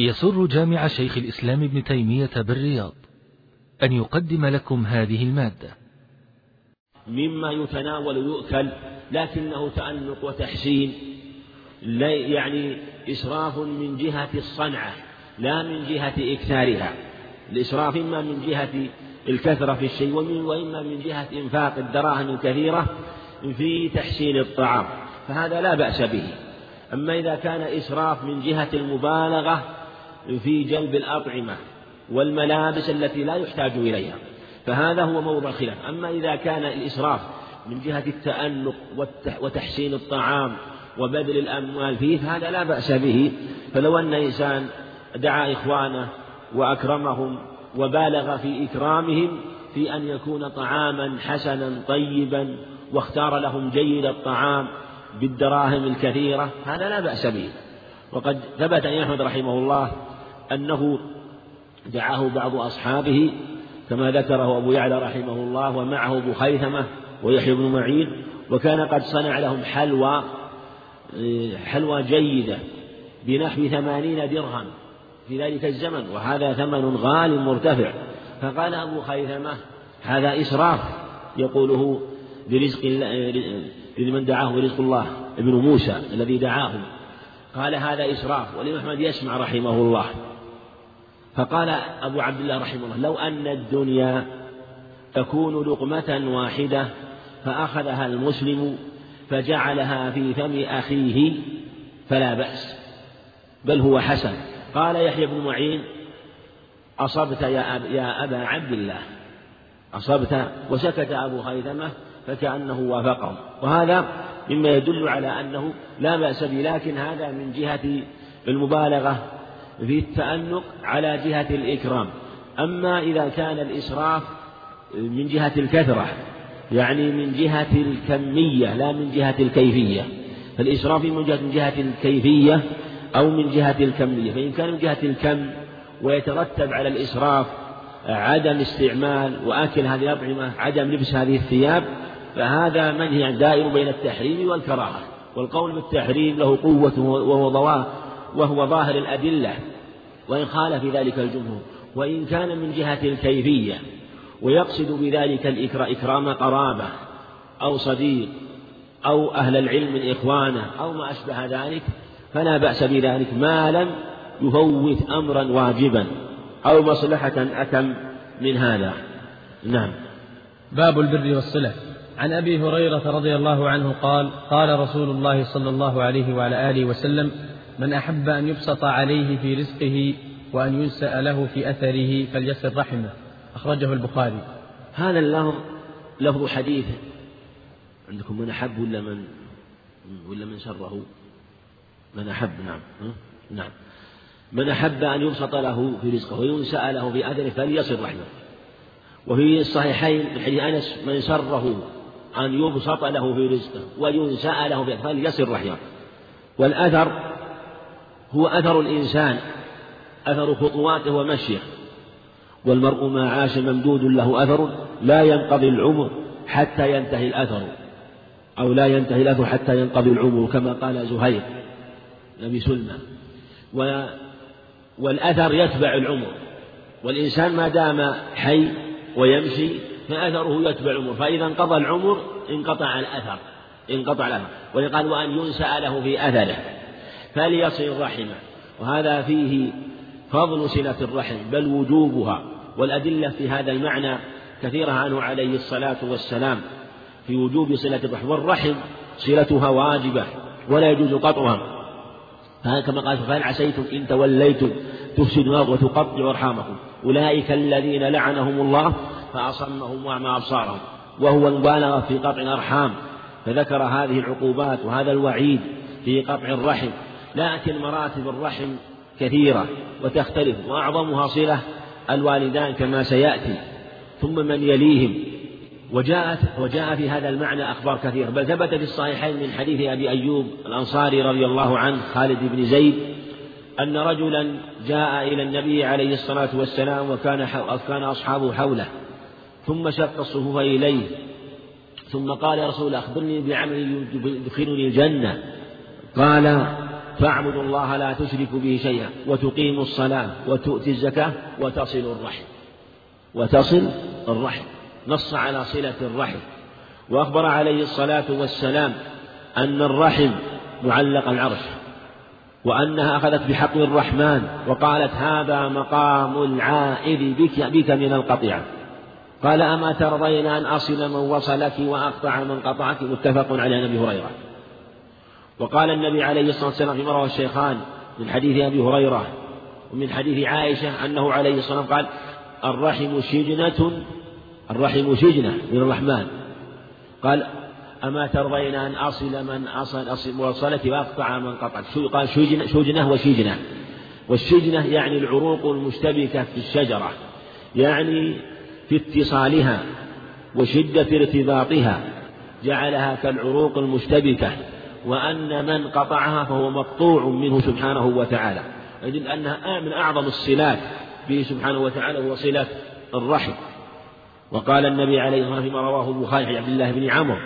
يسر جامع شيخ الإسلام ابن تيمية بالرياض أن يقدم لكم هذه المادة. مما يتناول يؤكل لكنه تأنق وتحسين يعني إسراف من جهة الصنعة لا من جهة إكثارها. الإسراف إما من جهة الكثرة في الشيء وإما من جهة إنفاق الدراهم الكثيرة في تحسين الطعام فهذا لا بأس به. أما إذا كان إسراف من جهة المبالغة في جلب الأطعمة والملابس التي لا يحتاج إليها فهذا هو موضع الخلاف. أما إذا كان الإسراف من جهة التأنق وتحسين الطعام وبذل الأموال فيه فهذا لا بأس به. فلو أن إنسان دعا إخوانه وأكرمهم وبالغ في إكرامهم في أن يكون طعاما حسنا طيبا واختار لهم جيد الطعام بالدراهم الكثيرة هذا لا بأس به. وقد ثبت عن أحمد رحمه الله أنه دعاه بعض أصحابه كما ذكره أبو يعلى رحمه الله ومعه أبو خيثمة ويحيى بن معين وكان قد صنع لهم حلوى حلوى جيدة بنحو ثمانين درهم في ذلك الزمن وهذا ثمن غال مرتفع. فقال أبو خيثمة هذا إسراف يقوله برزق لمن دعاه برزق الله ابن موسى الذي دعاه. قال هذا إسراف والإمام أحمد يسمع رحمه الله. فقال أبو عبد الله رحمه الله لو أن الدنيا تكون لقمة واحدة فأخذها المسلم فجعلها في فم أخيه فلا بأس بل هو حسن. قال يحيى بن معين أصبت يا, أب يا أبا عبد الله أصبت وسكت أبو خيثمة فكأنه وافقهم وهذا مما يدل على أنه لا بأس به لكن هذا من جهة المبالغة في التأنق على جهة الإكرام. أما إذا كان الإسراف من جهة الكثرة يعني من جهة الكمية لا من جهة الكيفية. فالإسراف من جهة من جهة الكيفية أو من جهة الكمية. فإن كان من جهة الكم ويترتب على الإسراف عدم استعمال وأكل هذه الأطعمة عدم لبس هذه الثياب فهذا منهي دائر بين التحريم والكراهة. والقول بالتحريم له قوة وهو وهو ظاهر الأدلة وإن خالف ذلك الجمهور وإن كان من جهة الكيفية ويقصد بذلك إكرام قرابة أو صديق أو أهل العلم من إخوانه أو ما أشبه ذلك فلا بأس بذلك ما لم يفوت أمرا واجبا أو مصلحة أتم من هذا. نعم. باب البر والصلة. عن أبي هريرة رضي الله عنه قال قال رسول الله صلى الله عليه وعلى آله وسلم من أحب أن يبسط عليه في رزقه وأن ينسأ له في أثره فليصل رحمه. أخرجه البخاري. هذا اللفظ لفظ حديث. عندكم من أحب ولا من ولا من سره من أحب نعم. نعم. من أحب أن يبسط له في رزقه وينسأ له في أثره فليصل رحمه. وفي الصحيحين من حديث أنس من سره أن يبسط له في رزقه وينسأ له في أثره فليصل رحمه. والأثر هو أثر الإنسان أثر خطواته ومشيه. والمرء ما عاش ممدود له أثر لا ينقضي العمر حتى ينتهي الأثر أو لا ينتهي الأثر حتى ينقضي العمر كما قال زهير نبي سلمى و والأثر يتبع العمر. والإنسان ما دام حي ويمشي فأثره يتبع العمر. فإذا انقضى العمر انقطع الأثر انقطع الأثر. ولقال وأن ينسأ له في أثره. فليصل رحمه وهذا فيه فضل صلة الرحم بل وجوبها. والأدلة في هذا المعنى كثيرة عنه عليه الصلاة والسلام في وجوب صلة الرحم. والرحم صلتها واجبة ولا يجوز قطعها. كما قال فهل عسيتم إن توليتم تفسدوا وتقطعوا أرحامكم؟ أولئك الذين لعنهم الله فأصمهم وأعمى أبصارهم. وهو المبالغة في قطع الأرحام. فذكر هذه العقوبات وهذا الوعيد في قطع الرحم. لكن مراتب الرحم كثيرة وتختلف وأعظمها صلة الوالدان كما سيأتي. ثم من يليهم. وجاءت وجاء في هذا المعنى أخبار كثيرة. بل ثبت في الصحيحين من حديث أبي أيوب الأنصاري رضي الله عنه خالد بن زيد أن رجلا جاء إلى النبي عليه الصلاة والسلام وكان كان أصحابه حوله. ثم شق الصفوف إليه. ثم قال يا رسول أخبرني بعمل يدخلني الجنة. قال تعبد الله لا تشرك به شيئا وتقيم الصلاة وتؤتي الزكاة وتصل الرحم. وتصل الرحم. نص على صلة الرحم. وأخبر عليه الصلاة والسلام أن الرحم معلق العرش وأنها أخذت بحق الرحمن وقالت هذا مقام العائد بك, بك من القطيعة قال أما ترضين أن أصل من وصلك وأقطع من قطعك؟ متفق على أبي هريرة. وقال النبي عليه الصلاة والسلام فيما رواه الشيخان من حديث أبي هريرة ومن حديث عائشة أنه عليه الصلاة والسلام قال الرحم شجنة الرحم شجنة من الرحمن. قال أما ترضين أن أصل من أصل, أصل وصلك وأقطع من قطعك قال؟ شجنة, شجنة وشجنة. والشجنة يعني العروق المشتبكة في الشجرة يعني في اتصالها وشدة ارتباطها جعلها كالعروق المشتبكة. وأن من قطعها فهو مقطوع منه سبحانه وتعالى. يدل أنها من أعظم الصلات به سبحانه وتعالى هو صلة الرحم. وقال النبي عليه الصلاة والسلام فيما رواه البخاري عن عبد الله بن عمرو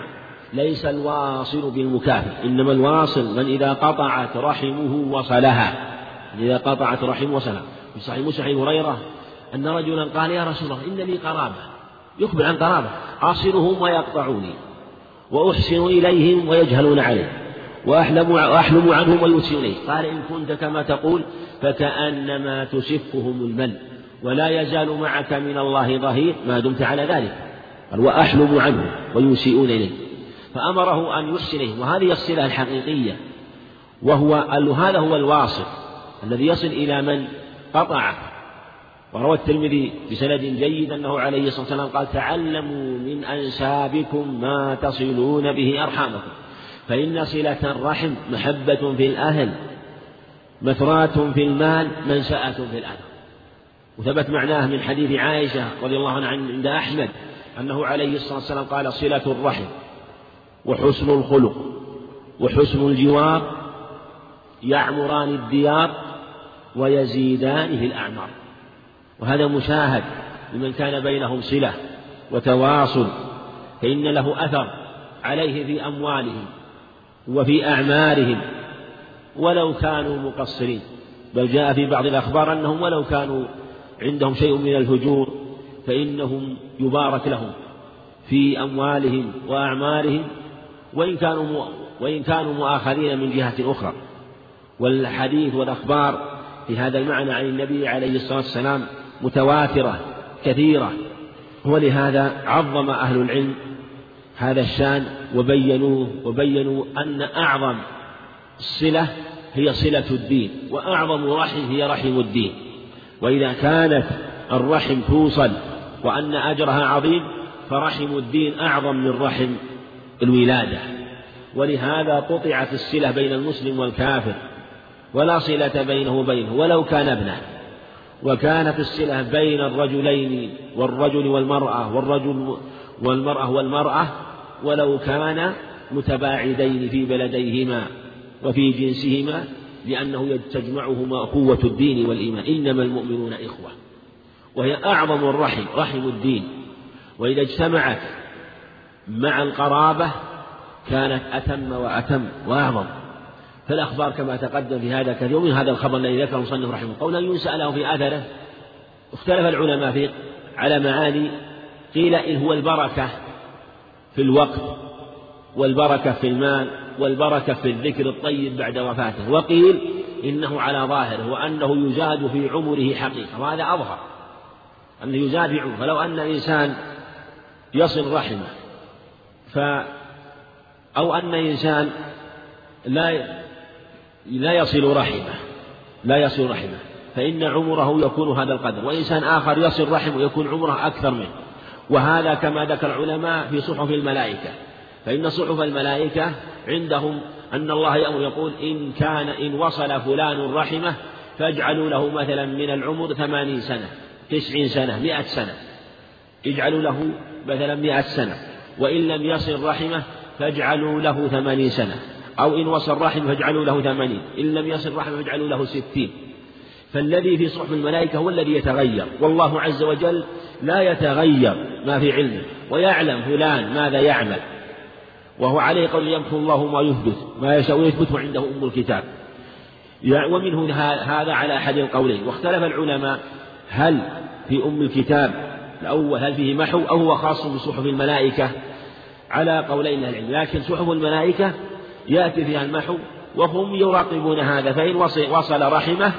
ليس الواصل بالمكافئ إنما الواصل من إذا قطعت رحمه وصلها. إذا قطعت رحمه وصلها. في صحيح مسلم هريرة أن رجلا قال يا رسول الله إن لي قرابة يخبر عن قرابة أصلهم ويقطعوني وأحسن إليهم ويجهلون علي. وأحلم وأحلم عنهم ويسيء إليه قال إن كنت كما تقول فكأنما تسفهم المل. ولا يزال معك من الله ظهير. ما دمت على ذلك. قال وأحلم عنهم ويسيئون إليه فأمره أن يحسن إليهم وهذه الصلة الحقيقية. وهو هذا هو الواصل الذي يصل إلى من قطع. وروى الترمذي بسند جيد أنه عليه الصلاة والسلام قال تعلموا من أنسابكم ما تصلون به أرحامكم. فإن صلة الرحم محبة في الأهل مثراة في المال منشأة في الأهل وثبت معناه من حديث عائشة رضي الله عنها عند أحمد أنه عليه الصلاة والسلام قال صلة الرحم وحسن الخلق وحسن الجوار يعمران الديار ويزيدان في الأعمار. وهذا مشاهد لمن كان بينهم صلة وتواصل فإن له أثر عليه في أموالهم وفي أعمارهم ولو كانوا مقصرين. بل جاء في بعض الأخبار أنهم ولو كانوا عندهم شيء من الفجور فإنهم يبارك لهم في أموالهم وأعمارهم وإن كانوا وإن كانوا مؤاخذين من جهة أخرى. والحديث والأخبار في هذا المعنى عن النبي عليه الصلاة والسلام متواترة كثيرة. ولهذا عظم أهل العلم هذا الشان وبينوه وبينوا أن أعظم الصلة هي صلة الدين وأعظم رحم هي رحم الدين. وإذا كانت الرحم توصل وأن أجرها عظيم فرحم الدين أعظم من رحم الولادة. ولهذا قطعت الصلة بين المسلم والكافر ولا صلة بينه وبينه ولو كان ابنه. وكانت الصلة بين الرجلين والرجل والمرأة والرجل والمرأة والمرأة ولو كان متباعدين في بلديهما وفي جنسهما لأنه تجمعهما قوة الدين والإيمان. إنما المؤمنون إخوة. وهي أعظم الرحم رحم الدين. وإذا اجتمعت مع القرابة كانت أتم وأتم وأعظم. فالأخبار كما تقدم في هذا كثير ومن هذا الخبر الذي ذكره المصنف رحمه قول أن يسأله في أثره اختلف العلماء في على معاني قيل إن هو البركة. في الوقت والبركة في المال والبركة في الذكر الطيب بعد وفاته. وقيل إنه على ظاهره وأنه يزاد في عمره حقيقة وهذا أظهر. أنه يزاد في عمره. فلو أن إنسان يصل رحمه ف أو أن إنسان لا لا يصل رحمه لا يصل رحمه فإن عمره يكون هذا القدر. وإنسان آخر يصل رحمه يكون عمره أكثر منه. وهذا كما ذكر العلماء في صحف الملائكة. فإن صحف الملائكة عندهم أن الله يأمر يقول إن كان إن وصل فلان رحمه فاجعلوا له مثلا من العمر ثمانين سنة تسعين سنة مئة سنة. اجعلوا له مثلا مئة سنة. وإن لم يصل رحمة فاجعلوا له ثمانين سنة. أو إن وصل رحمة فاجعلوا له ثمانين. إن لم يصل رحمة فاجعلوا له ستين. فالذي في صحف الملائكة هو الذي يتغير. والله عز وجل لا يتغير ما في علمه ويعلم فلان ماذا يعمل. وهو عليه قول يمحو الله ما يثبت ما يشاء ويثبت وعنده أم الكتاب. ومنه هذا على أحد القولين. واختلف العلماء هل في أم الكتاب الأول هل فيه محو أو هو خاص بصحف الملائكة؟ على قولين العلم. لكن صحف الملائكة يأتي فيها المحو وهم يراقبون هذا فإن وصل رحمه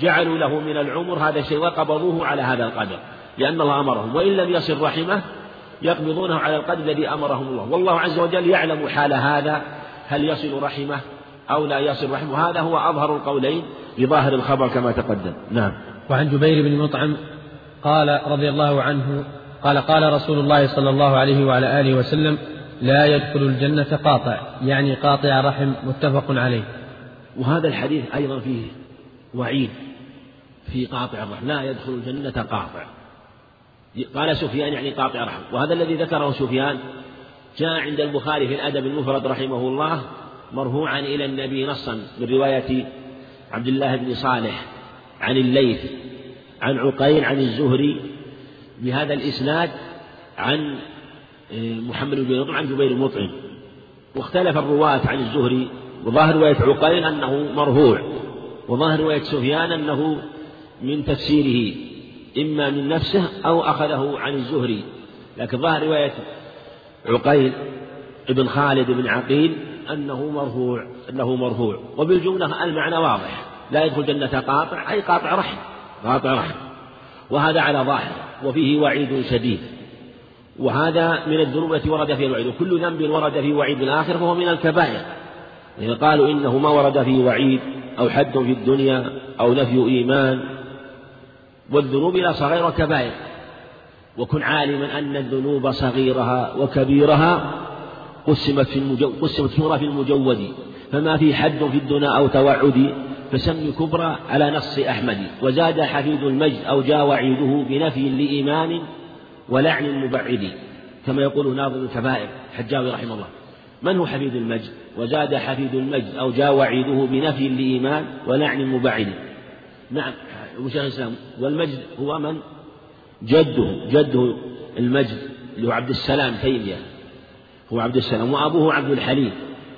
جعلوا له من العمر هذا الشيء وقبضوه على هذا القدر. لأن الله أمرهم. وإن لم يصل رحمه يقبضونه على القدر الذي أمرهم الله. والله عز وجل يعلم حال هذا هل يصل رحمه أو لا يصل رحمه. هذا هو أظهر القولين بظاهر الخبر كما تقدم. نعم. وعن جبير بن مطعم قال رضي الله عنه قال قال رسول الله صلى الله عليه وعلى آله وسلم لا يدخل الجنة قاطع يعني قاطع رحم متفق عليه. وهذا الحديث أيضا فيه وعيد في قاطع الرحم. لا يدخل الجنة قاطع. قال سفيان يعني قاطع رحم وهذا الذي ذكره سفيان جاء عند البخاري في الأدب المفرد رحمه الله مرفوعا إلى النبي نصا من رواية عبد الله بن صالح عن الليث عن عقيل عن الزهري بهذا الإسناد عن آه، محمد بن مطعم عن جبير المطعم واختلف الرواة عن الزهري وظاهر رواية عقيل أنه مرفوع وظاهر رواية سفيان أنه من تفسيره. إما من نفسه أو أخذه عن الزهري. لكن ظاهر رواية عقيل ابن خالد بن عقيل أنه مرفوع أنه مرفوع. وبالجملة المعنى واضح. لا يدخل جنة قاطع أي قاطع رحم قاطع رحم. وهذا على ظاهر وفيه وعيد شديد. وهذا من الذنوب التي ورد فيها الوعيد. وكل ذنب ورد فيه وعيد الآخر فهو من الكبائر. إذا قالوا إنه ما ورد فيه وعيد أو حد في الدنيا أو نفي إيمان والذنوب لا صغير وكبائر. وكن عالما أن الذنوب صغيرها وكبيرها قسمت في المجو... قسمت سورة في المجود. فما في حد في الدنا أو توعد فسم كبرى على نص أحمد. وزاد حفيد المجد أو جاء وعيده بنفي لإيمان ولعن مبعد. كما يقول ناظم الكبائر حجاوي رحمه الله. من هو حفيد المجد؟ وزاد حفيد المجد أو جاء وعيده بنفي لإيمان ولعن مبعد. نعم. وشيخ الإسلام؟ والمجد هو من؟ جده جده المجد اللي هو عبد السلام تيمية. هو عبد السلام وأبوه عبد الحليم.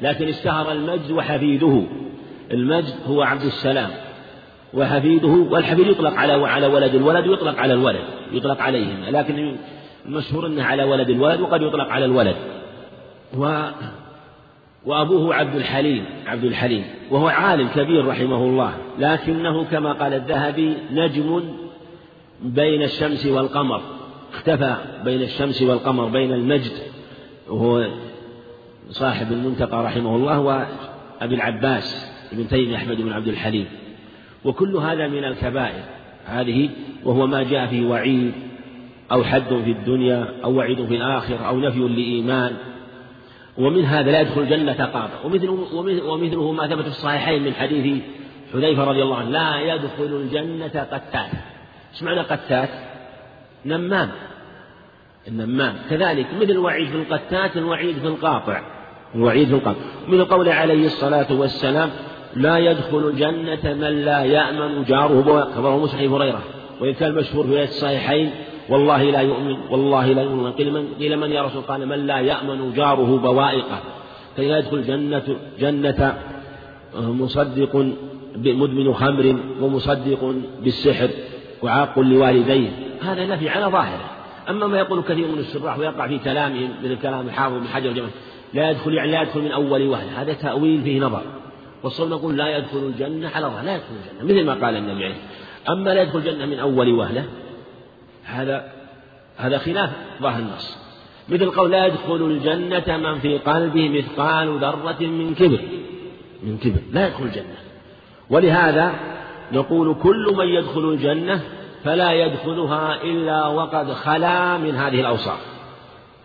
لكن اشتهر المجد وحفيده. المجد هو عبد السلام وحفيده والحفيد يطلق على على ولد الولد ويطلق على الولد يطلق عليهما لكن المشهور إنه على ولد الولد وقد يطلق على الولد. و وأبوه عبد الحليم عبد الحليم وهو عالم كبير رحمه الله لكنه كما قال الذهبي نجم بين الشمس والقمر اختفى بين الشمس والقمر بين المجد وهو صاحب المنتقى رحمه الله وأبي العباس ابن تيمية أحمد بن عبد الحليم. وكل هذا من الكبائر هذه وهو ما جاء فيه وعيد أو حد في الدنيا أو وعيد في الآخرة أو نفي لإيمان ومن هذا لا يدخل الجنة قاطع ومثله, ومثله ما ثبت في الصحيحين من حديث حذيفة رضي الله عنه. لا يدخل الجنة قتات إيش معنى قتات؟ نمام. النمام. كذلك مثل الوعيد في القتات الوعيد في القاطع الوعيد في القاطع من قول عليه الصلاة والسلام لا يدخل الجنة من لا يأمن جاره. كما مسلم هريرة. وإن كان مشهور في الصحيحين والله لا يؤمن والله لا يؤمن. قيل من, قيل من يا رسول قال من لا يأمن جاره بوائقه. كي لا يدخل جنة جنة مصدق مدمن خمر ومصدق بالسحر وعاق لوالديه. هذا نفي على ظاهره. أما ما يقول كثير من الشراح ويقع في كلامهم مثل كلام الحافظ بن حجر لا يدخل يعني لا يدخل من أول وهلة هذا تأويل فيه نظر. والصوم نقول لا يدخل الجنة على ظاهر لا يدخل الجنة مثل ما قال النبي عليه أما لا يدخل الجنة من أول وهلة هذا هذا خلاف ظاهر النص. مثل قول لا يدخل الجنة من في قلبه مثقال ذرة من كبر من كبر لا يدخل الجنة. ولهذا نقول كل من يدخل الجنة فلا يدخلها إلا وقد خلا من هذه الأوصاف.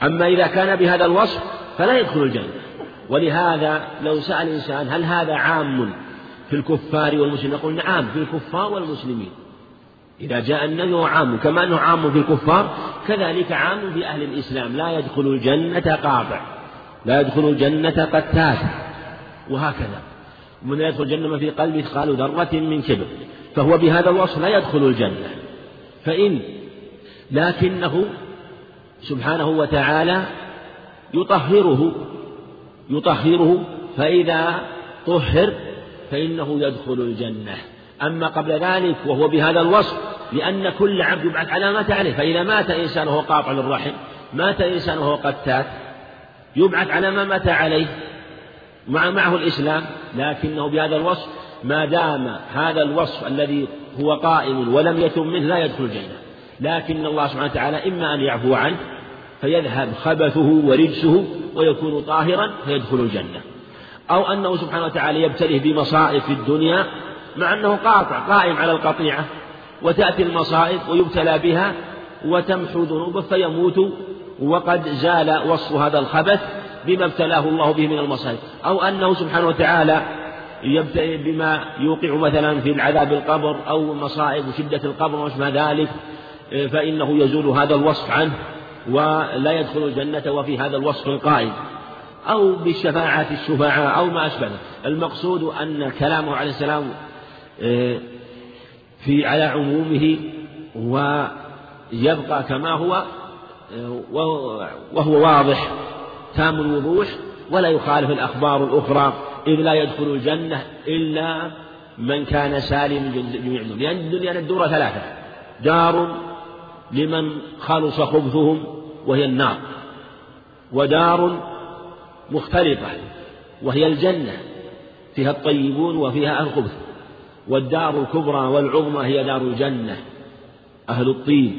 أما إذا كان بهذا الوصف فلا يدخل الجنة. ولهذا لو سأل الإنسان هل هذا عام في الكفار والمسلمين؟ نقول نعم في الكفار والمسلمين. إذا جاء النبي هو عام كما أنه عام في الكفار كذلك عام في أهل الإسلام. لا يدخل الجنة قاطع لا يدخل الجنة قتات وهكذا. من يدخل الجنة ما في قلبه قالوا ذرة من كبر فهو بهذا الوصف لا يدخل الجنة. فإن لكنه سبحانه وتعالى يطهره يطهره فإذا طهر فإنه يدخل الجنة. أما قبل ذلك وهو بهذا الوصف لأن كل عبد يبعث على ما عليه فإذا مات إنسان وهو قاطع للرحم مات إنسان وهو قتات يبعث على ما مات عليه مع معه الإسلام لكنه بهذا الوصف ما دام هذا الوصف الذي هو قائم ولم يتم منه لا يدخل الجنة. لكن الله سبحانه وتعالى إما أن يعفو عنه فيذهب خبثه ورجسه ويكون طاهرا فيدخل الجنة. أو أنه سبحانه وتعالى يبتليه بمصائب في الدنيا مع أنه قاطع قائم على القطيعة وتأتي المصائب ويبتلى بها وتمحو ذنوبه فيموت وقد زال وصف هذا الخبث بما ابتلاه الله به من المصائب. أو أنه سبحانه وتعالى يبتلي بما يوقع مثلا في العذاب القبر أو مصائب وشدة القبر وما ذلك فإنه يزول هذا الوصف عنه ولا يدخل الجنة وفي هذا الوصف القائم. أو بالشفاعة الشفعاء أو ما أشبه المقصود أن كلامه عليه السلام في على عمومه ويبقى كما هو آه، وهو واضح. تام الوضوح ولا يخالف الأخبار الأخرى. إذ لا يدخل الجنة إلا من كان سالم جميع الدنيا لأن الدنيا الدورة ثلاثة. دار لمن خلص خبثهم وهي النار. ودار مختلفة وهي الجنة. فيها الطيبون وفيها الخبث. والدار الكبرى والعظمى هي دار الجنة. أهل الطيب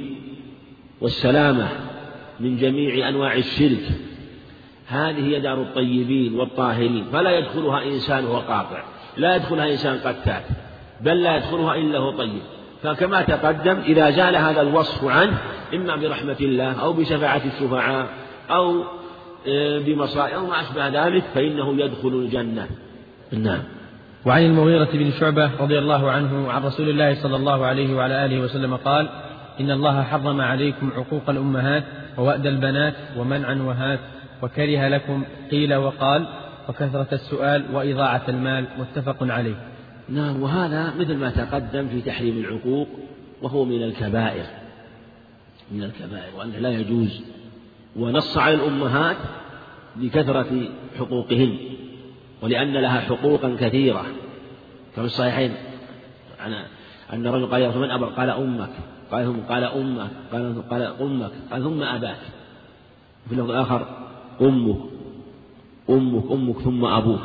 والسلامة من جميع أنواع الشرك. هذه هي دار الطيبين والطاهرين. فلا يدخلها إنسان وهو قاطع. لا يدخلها إنسان قتات بل لا يدخلها إلا هو طيب. فكما تقدم إذا زال هذا الوصف عنه إما برحمة الله أو بشفاعة الشفعاء أو آه، بمصائب أو ما أشبه ذلك فإنه يدخل الجنة. نعم. وعن المغيرة بن شعبة رضي الله عنه عن رسول الله صلى الله عليه وعلى آله وسلم قال إن الله حرم عليكم عقوق الأمهات ووأد البنات ومنعا وهات وكره لكم قيل وقال وكثرة السؤال وإضاعة المال متفق عليه. نعم وهذا مثل ما تقدم في تحريم العقوق وهو من الكبائر من الكبائر وأنه لا يجوز ونص على الأمهات لكثرة حقوقهن. ولأن لها حقوقا كثيرة. كما الصحيحين؟ عن أن الرجل قال يا من أبر قال أمك. قال ثم قال أمك. قال قال أمك. قال ثم أباك. في اللفظ الآخر أمك. أمك أمك ثم أبوك.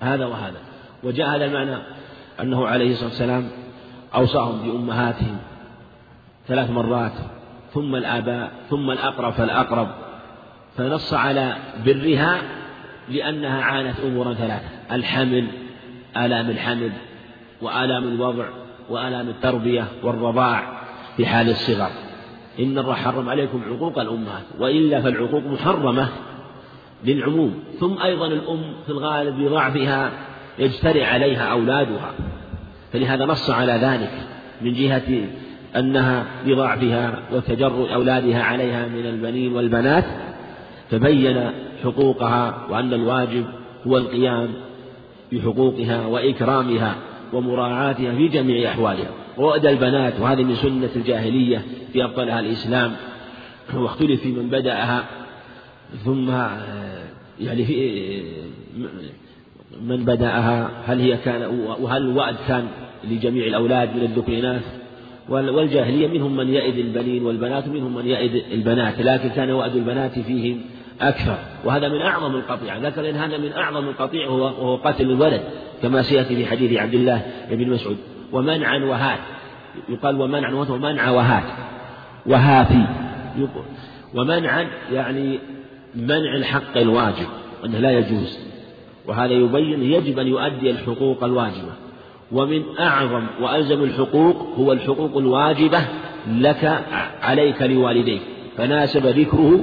هذا وهذا. وجاء هذا المعنى أنه عليه الصلاة والسلام أوصاهم بأمهاتهم ثلاث مرات ثم الآباء ثم الأقرب فالأقرب. فنص على برها لأنها عانت أمورا ثلاثة. الحمل آلام الحمل وآلام الوضع وآلام التربية والرضاع في حال الصغر. إن الله حرم عليكم عقوق الأمهات وإلا فالعقوق محرمة للعموم. ثم أيضا الأم في الغالب بضعفها يجترئ عليها أولادها. فلهذا نص على ذلك من جهة أنها بضعفها وتجرؤ أولادها عليها من البنين والبنات. فبين حقوقها وأن الواجب هو القيام بحقوقها وإكرامها ومراعاتها في جميع أحوالها. ووأد البنات وهذه من سنة الجاهلية في أبطلها الإسلام. واختلف في من بدأها ثم يعني في من بدأها هل هي كان وهل الوعد كان لجميع الأولاد من الذكر إناث والجاهلية منهم من يئد البنين والبنات ومنهم من يئد البنات لكن كان وعد البنات فيهم أكثر. وهذا من أعظم القطيعة. ذكر إن هذا من أعظم القطيعة وهو قتل الولد كما سيأتي في حديث عبد الله بن مسعود. ومنعا وهات يقال ومنعا وهات ومنع وهات. وهاتي. ومنعا يعني منع الحق الواجب أنه لا يجوز. وهذا يبين يجب أن يؤدي الحقوق الواجبة. ومن أعظم وألزم الحقوق هو الحقوق الواجبة لك عليك لوالديك. فناسب ذكره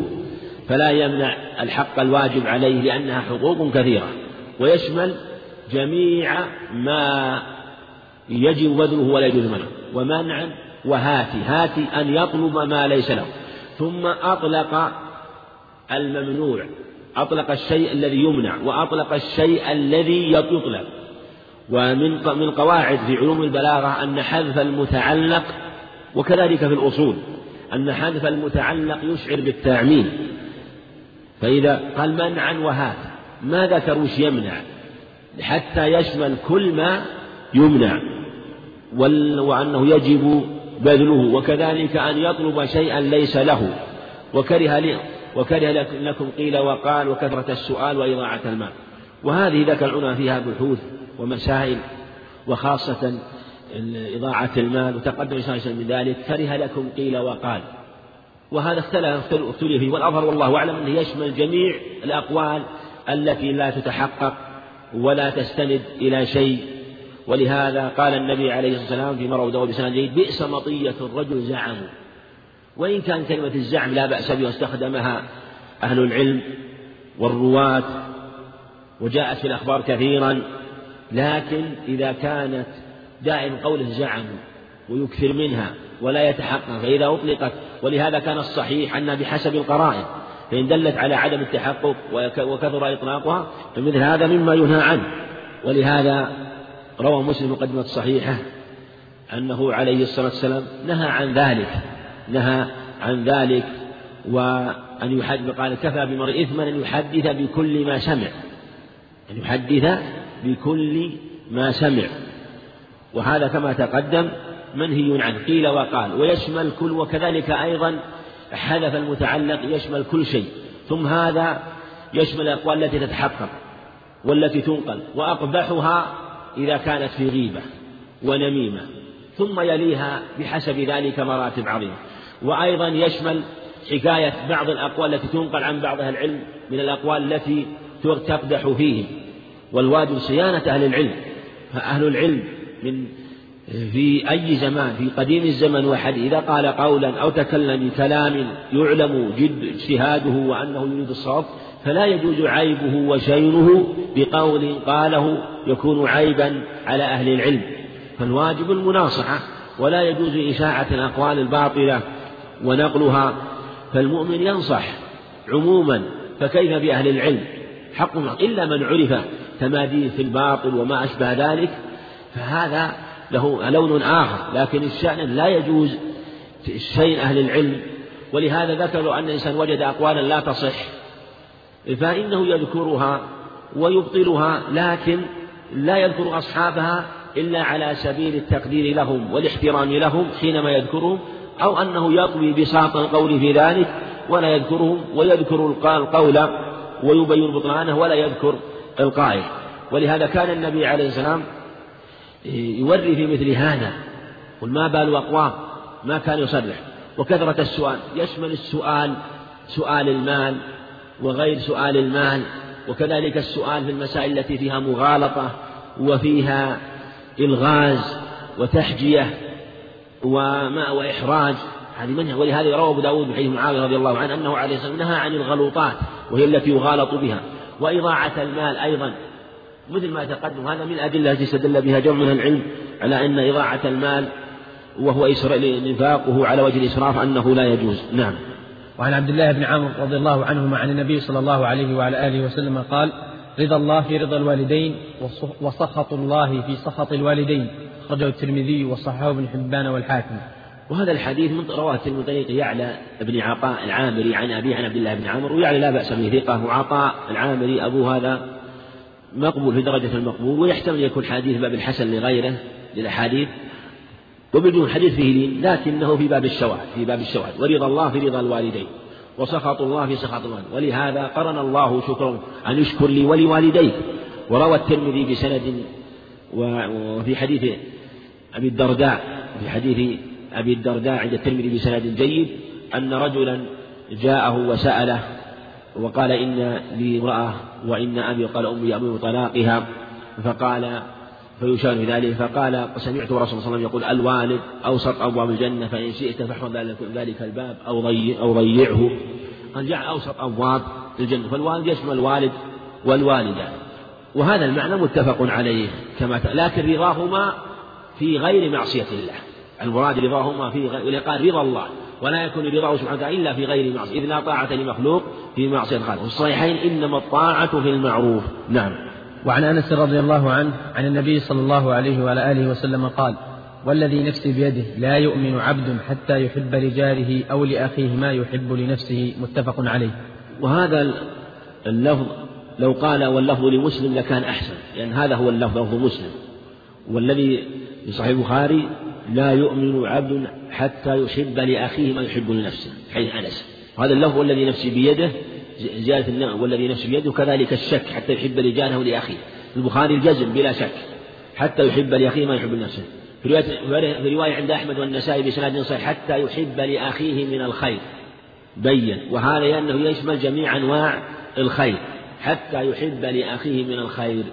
فلا يمنع الحق الواجب عليه لأنها حقوق كثيرة. ويشمل جميع ما يجب بذله ولا يجوز منعه. ومنعا وهاتي هاتي أن يطلب ما ليس له. ثم أطلق الممنوع أطلق الشيء الذي يمنع وأطلق الشيء الذي يطلب. ومن من قواعد في علوم البلاغة أن حذف المتعلق وكذلك في الأصول أن حذف المتعلق يشعر بالتعميم. فإذا قال منعا وهات ما ذكر وش يمنع؟ حتى يشمل كل ما يمنع. وأنه يجب بذله وكذلك أن يطلب شيئا ليس له. وكره وكره لكم قيل وقال وكثرة السؤال وإضاعة المال. وهذه ذكرنا فيها بحوث ومسائل وخاصة إضاعة المال وتقدم الله من ذلك. كره لكم قيل وقال. وهذا اختلف اختلف فيه. والأظهر والله أعلم أنه يشمل جميع الأقوال التي لا تتحقق ولا تستند إلى شيء. ولهذا قال النبي عليه الصلاة والسلام في مرة داود بسناد جيد بئس مطية الرجل زعموا وإن كان كلمة الزعم لا بأس بها واستخدمها أهل العلم والرواة وجاءت في الأخبار كثيرا. لكن إذا كانت دائم قوله زعموا ويكثر منها ولا يتحقق فإذا أطلقت ولهذا كان الصحيح أنها بحسب القرائن فإن دلت على عدم التحقق وكثر إطلاقها فمثل هذا مما ينهى عنه. ولهذا روى مسلم مقدمة صحيحة أنه عليه الصلاة والسلام نهى عن ذلك نهى عن ذلك وأن يحدث قال كفى بمرء إثما أن يحدث بكل ما سمع أن يحدث بكل ما سمع. وهذا كما تقدم منهي عنه. قيل وقال. ويشمل كل وكذلك أيضا حذف المتعلق يشمل كل شيء. ثم هذا يشمل الأقوال التي تتحقق والتي تنقل. وأقبحها إذا كانت في غيبة ونميمة. ثم يليها بحسب ذلك مراتب عظيمة. وأيضا يشمل حكاية بعض الأقوال التي تنقل عن بعض أهل العلم من الأقوال التي تقدح فيهم. والواجب صيانة أهل العلم. فأهل العلم من في أي زمان في قديم الزمن وحديث إذا قال قولا أو تكلم بكلام يعلم جد اجتهاده وأنه يريد الصواب فلا يجوز عيبه وشينه بقول قاله يكون عيبا على أهل العلم. فالواجب المناصحة ولا يجوز إشاعة الأقوال الباطلة ونقلها فالمؤمن ينصح عموما فكيف بأهل العلم؟ حق إلا من عرف تماديه في الباطل وما أشبه ذلك فهذا له لون آخر لكن الشأن لا يجوز شيء أهل العلم. ولهذا ذكروا أن الإنسان وجد أقوالا لا تصح فإنه يذكرها ويبطلها لكن لا يذكر أصحابها إلا على سبيل التقدير لهم والاحترام لهم حينما يذكرهم أو أنه يطوي بساط القول في ذلك ولا يذكرهم ويذكر القول ويبين بطلانه ولا يذكر القائل. ولهذا كان النبي عليه السلام يوري في مثل هذا. قل ما بال أقوام؟ ما كان يصرح. وكثرة السؤال. يشمل السؤال سؤال المال وغير سؤال المال. وكذلك السؤال في المسائل التي فيها مغالطة وفيها إلغاز وتحجية وما وإحراج هذه منها. ولهذا روى أبو داود بحديث معاوية رضي الله عنه أنه عليه الصلاة والسلام نهى عن الغلوطات وهي التي يغالط بها. وإضاعة المال أيضا. مثل ما تقدم هذا من الأدلة التي استدل بها جمع من العلم على أن إضاعة المال وهو إنفاقه على وجه الإسراف أنه لا يجوز. نعم. وعن عبد الله بن عمرو رضي الله عنهما عن النبي صلى الله عليه وعلى آله وسلم قال رضا الله في رضا الوالدين وسخط الله في سخط الوالدين. أخرجه الترمذي وصححه ابن حبان والحاكم. وهذا الحديث من رواة من طريق يعلى بن عطاء العامري عن أبي عن عبد الله بن عمرو ويعلى لا بأس به ثقة وعطاء العامري أبو هذا مقبول في درجة المقبول ويحتمل يكون حديث باب الحسن لغيره للأحاديث وبدون حديث فيه لين لكنه في باب الشواهد في باب الشواهد. ورضا الله في رضا الوالدين وسخط الله في سخط الوالدين ولهذا قرن الله شكرا أن يشكر لي ولوالديه وروى الترمذي بسند وفي حديث أبي الدرداء في حديث أبي الدرداء عند الترمذي بسند جيد أن رجلا جاءه وسأله وقال إن لي امرأة وإن أبي قال أمي أمر طلاقها. فقال فيشار بذلك فقال سمعت رسول الله صلى الله عليه وسلم يقول الوالد أوسط أبواب الجنة فإن شئت فاحفظ ذلك الباب أو ضيع أو ضيعه. قال جعل أوسط أبواب الجنة. فالوالد يشمل الوالد والوالدة. وهذا المعنى متفق عليه كما لكن رضاهما في غير معصية الله. المراد رضاهما في غير قال رضا الله. ولا يكون رضاه سبحانه وتعالى إلا في غير معصية إذ لا طاعة لمخلوق في معصية الخالق في الصحيحين إنما الطاعة في المعروف. نعم. وعن أنس رضي الله عنه عن النبي صلى الله عليه وعلى آله وسلم قال والذي نفسي بيده لا يؤمن عبد حتى يحب لجاره أو لأخيه ما يحب لنفسه. متفق عليه. وهذا اللفظ لو قال واللفظ لمسلم لكان أحسن لأن هذا هو اللفظ لفظ مسلم. والذي في صحيح البخاري لا يؤمن عبد حتى يحب لأخيه ما يحب لنفسه حيث أنس. وهذا اللفظ والذي نفسي بيده زيادة والذي نفسي بيده وكذلك الشك حتى يحب لجاره لأخيه. البخاري الجزم بلا شك حتى يحب لأخيه ما يحب لنفسه. في رواية, في رواية عند أحمد والنسائي بسناد صحيح حتى يحب لأخيه من الخير. بين. وهذا لأنه يشمل جميع أنواع الخير. حتى يحب لأخيه من الخير.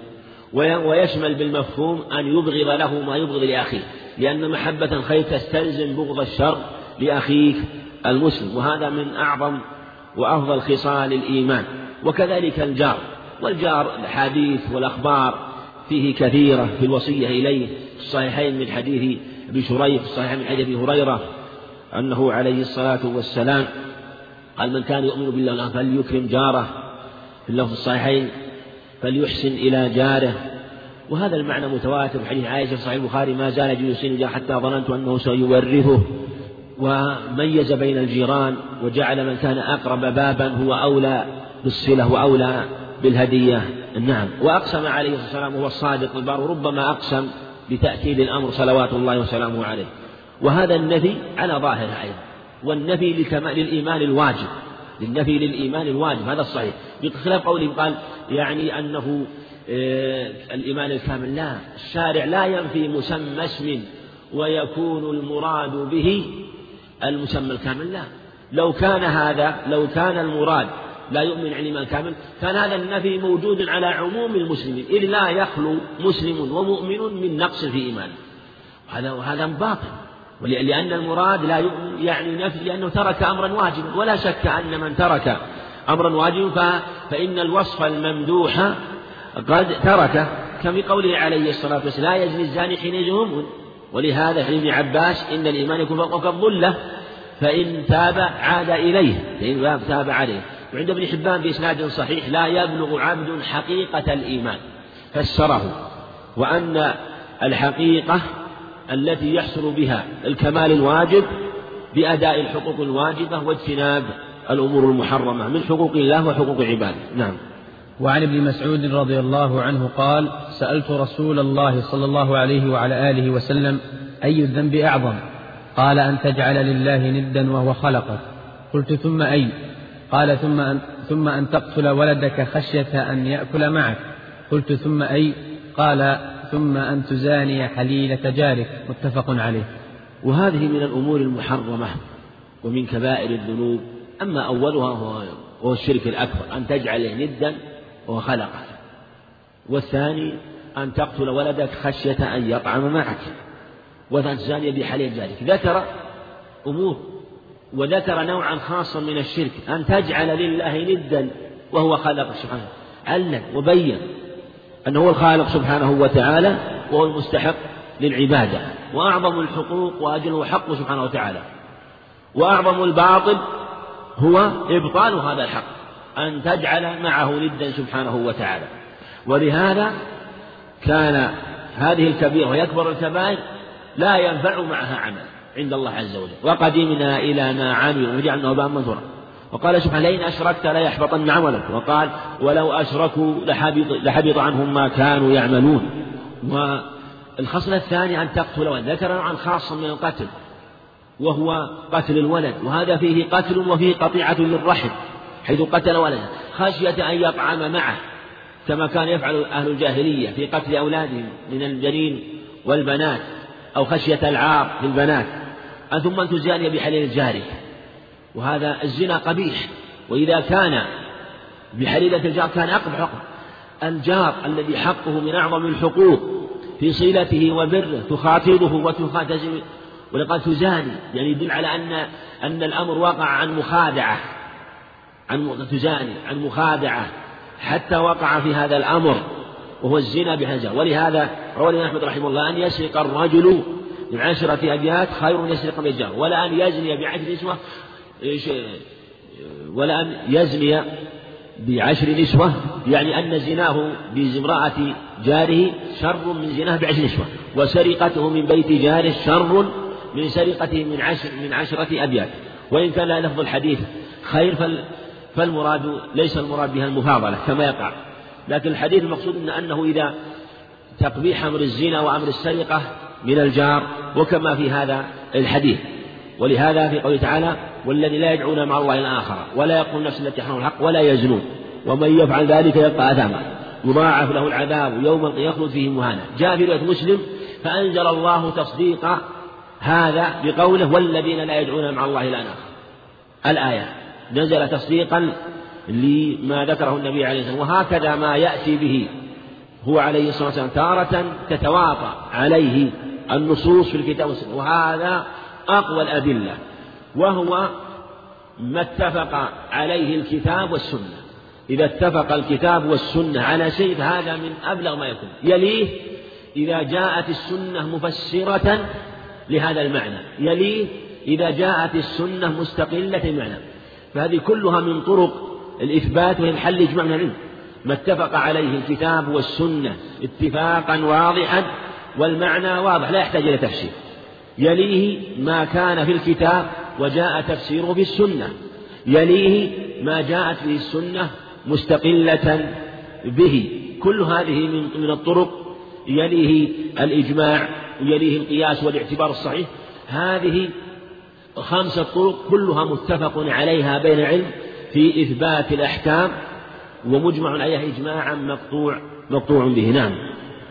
ويشمل بالمفهوم أن يبغض له ما يبغض لأخيه. لأن محبة الخير تستلزم بغض الشر لأخيك المسلم وهذا من أعظم وأفضل خصال الإيمان. وكذلك الجار والجار الحديث والأخبار فيه كثيرة في الوصية إليه في الصحيحين من حديث أبي شريح في الصحيحين من حديث أبي هريرة أنه عليه الصلاة والسلام قال من كان يؤمن بالله فليكرم جاره. في اللفظ الصحيحين فليحسن إلى جاره. وهذا المعنى متواتر في حديث عائشة في صحيح البخاري ما زال جاره حتى ظننت أنه سيورثه. وميز بين الجيران وجعل من كان أقرب بابا هو أولى بالصلة وأولى بالهدية. نعم. وأقسم عليه الصلاة والسلام وهو الصادق البار وربما أقسم بتأكيد الأمر صلوات الله وسلامه عليه. وهذا النفي على ظاهره أيضا والنفي للإيمان الواجب للنفي للإيمان الواجب هذا الصحيح. بخلاف قوله قال يعني أنه الإيمان الكامل. لا الشارع لا ينفي مسمى اسم ويكون المراد به المسمى الكامل. لا لو كان هذا لو كان المراد لا يؤمن علما كامل كان هذا النفي موجود على عموم المسلمين إذ لا يخلو مسلم ومؤمن من نقص في إيمانه وهذا وهذا باطل. ولأن المراد لا يعني نفي لأنه ترك أمرا واجبا. ولا شك أن من ترك أمرا واجبا فإن الوصف الممدوح قد تركه كما قوله عليه الصلاة والسلام لا يزني الزاني حين يزني ولهذا في ابن عباس إن الإيمان يكون فوق الظلة فإن تاب عاد إليه. فإن تاب عليه. وعند ابن حبان بإسناد صحيح لا يبلغ عبد حقيقة الإيمان. فسره. وأن الحقيقة التي يحصل بها الكمال الواجب بأداء الحقوق الواجبة واجتناب الأمور المحرمة من حقوق الله وحقوق عباده. نعم. وعن ابن مسعود رضي الله عنه قال سألت رسول الله صلى الله عليه وعلى آله وسلم أي الذنب أعظم؟ قال أن تجعل لله ندا وهو خلقك. قلت ثم أي؟ قال ثم أن, ثم أن تقتل ولدك خشية أن يأكل معك. قلت ثم أي؟ قال ثم أن تزاني حليلة جارك. متفق عليه. وهذه من الأمور المحرمة ومن كبائر الذنوب أما أولها هو, الشرك الأكبر أن تجعل ندا وهو خلقك والثاني أن تقتل ولدك خشية أن يطعم معك. وأن تزاني بحليل جارك ذكر أمور وذكر نوعا خاصا من الشرك أن تجعل لله ندا وهو خلق سبحانه. علم وبين أنه هو الخالق سبحانه وتعالى وهو المستحق للعبادة. وأعظم الحقوق وأجله حق سبحانه وتعالى. وأعظم الباطل هو إبطال هذا الحق. أن تجعل معه ندا سبحانه وتعالى. ولهذا كان هذه الكبيرة ويكبر الكبائر لا ينفع معها عمل عند الله عز وجل. وقدمنا إلى ما عملوا. وجعلنا هباء منثورا وقال سبحانه لئن أشركت ليحبطن عملك. وقال ولو أشركوا لحبط, لحبط عنهم ما كانوا يعملون. والخصلة الثانية أن تقتل ولد. ذكر نوعا خاصا من القتل وهو قتل الولد. وهذا فيه قتل وفيه قطيعة للرحم. حيث قتل ولدا خشية أن يطعم معه كما كان يفعل أهل الجاهلية في قتل أولادهم من الجنين والبنات أو خشية العار في البنات. ثم أن تزاني بحليل الجاري وهذا الزنا قبيح. وإذا كان بحليلة الجار كان أقبح أقبح الجار الذي حقه من أعظم الحقوق في صلته وبره تخاطبه وتخاتزم ولقد تزاني يعني يدل على أن أن الأمر وقع عن مخادعة. عن تزاني عن مخادعة حتى وقع في هذا الأمر وهو الزنا بهذا ولهذا روى الإمام أحمد رحمه الله أن يسرق الرجل بعشرة أبيات خير من يسرق بالجار ولا أن يزني بعشر نسوة ولا أن يزني بعشر نسوة يعني أن زناه بامرأة جاره شر من زناه بعشر نسوة. وسرقته من بيت جاره شر من سرقته من عشر من عشرة أبيات. وإن كان لفظ الحديث خير فالمراد ليس المراد بها المفاضلة كما يقع. لكن الحديث المقصود إن أنه إذا تقبيح أمر الزنا وأمر السرقة من الجار وكما في هذا الحديث. ولهذا في قوله تعالى والذي لا يدعون مع الله الآخر ولا يقول نفس التي حرم الحق ولا يزنون ومن يفعل ذلك يلقى أثاما. يضاعف له العذاب يوم يخلد فيه مهانا. جاء في رواية مسلم فأنزل الله تصديق هذا بقوله والذين لا يدعون مع الله إلى آخر. الآية نزل تصديقا لما ذكره النبي عليه الصلاة والسلام. وهكذا ما يأتي به هو عليه الصلاة والسلام تارة تتواطأ عليه النصوص في الكتاب والسنة. وهذا أقوى الأدلة وهو ما اتفق عليه الكتاب والسنة. إذا اتفق الكتاب والسنة على شيء فهذا من أبلغ ما يكون. يليه إذا جاءت السنة مفسرة لهذا المعنى. يليه إذا جاءت السنة مستقلة المعنى فهذه كلها من طرق الإثبات وهي محل إجماع من العلم. ما اتفق عليه الكتاب والسنة اتفاقا واضحا والمعنى واضح لا يحتاج إلى تفسير. يليه ما كان في الكتاب وجاء تفسيره في السنة. يليه ما جاءت به السنة مستقلة به. كل هذه من من الطرق. يليه الإجماع ويليه القياس والاعتبار الصحيح. هذه خمسة طرق كلها متفق عليها بين العلم في إثبات الأحكام ومجمع عليها إجماعا مقطوع مقطوع به. نعم.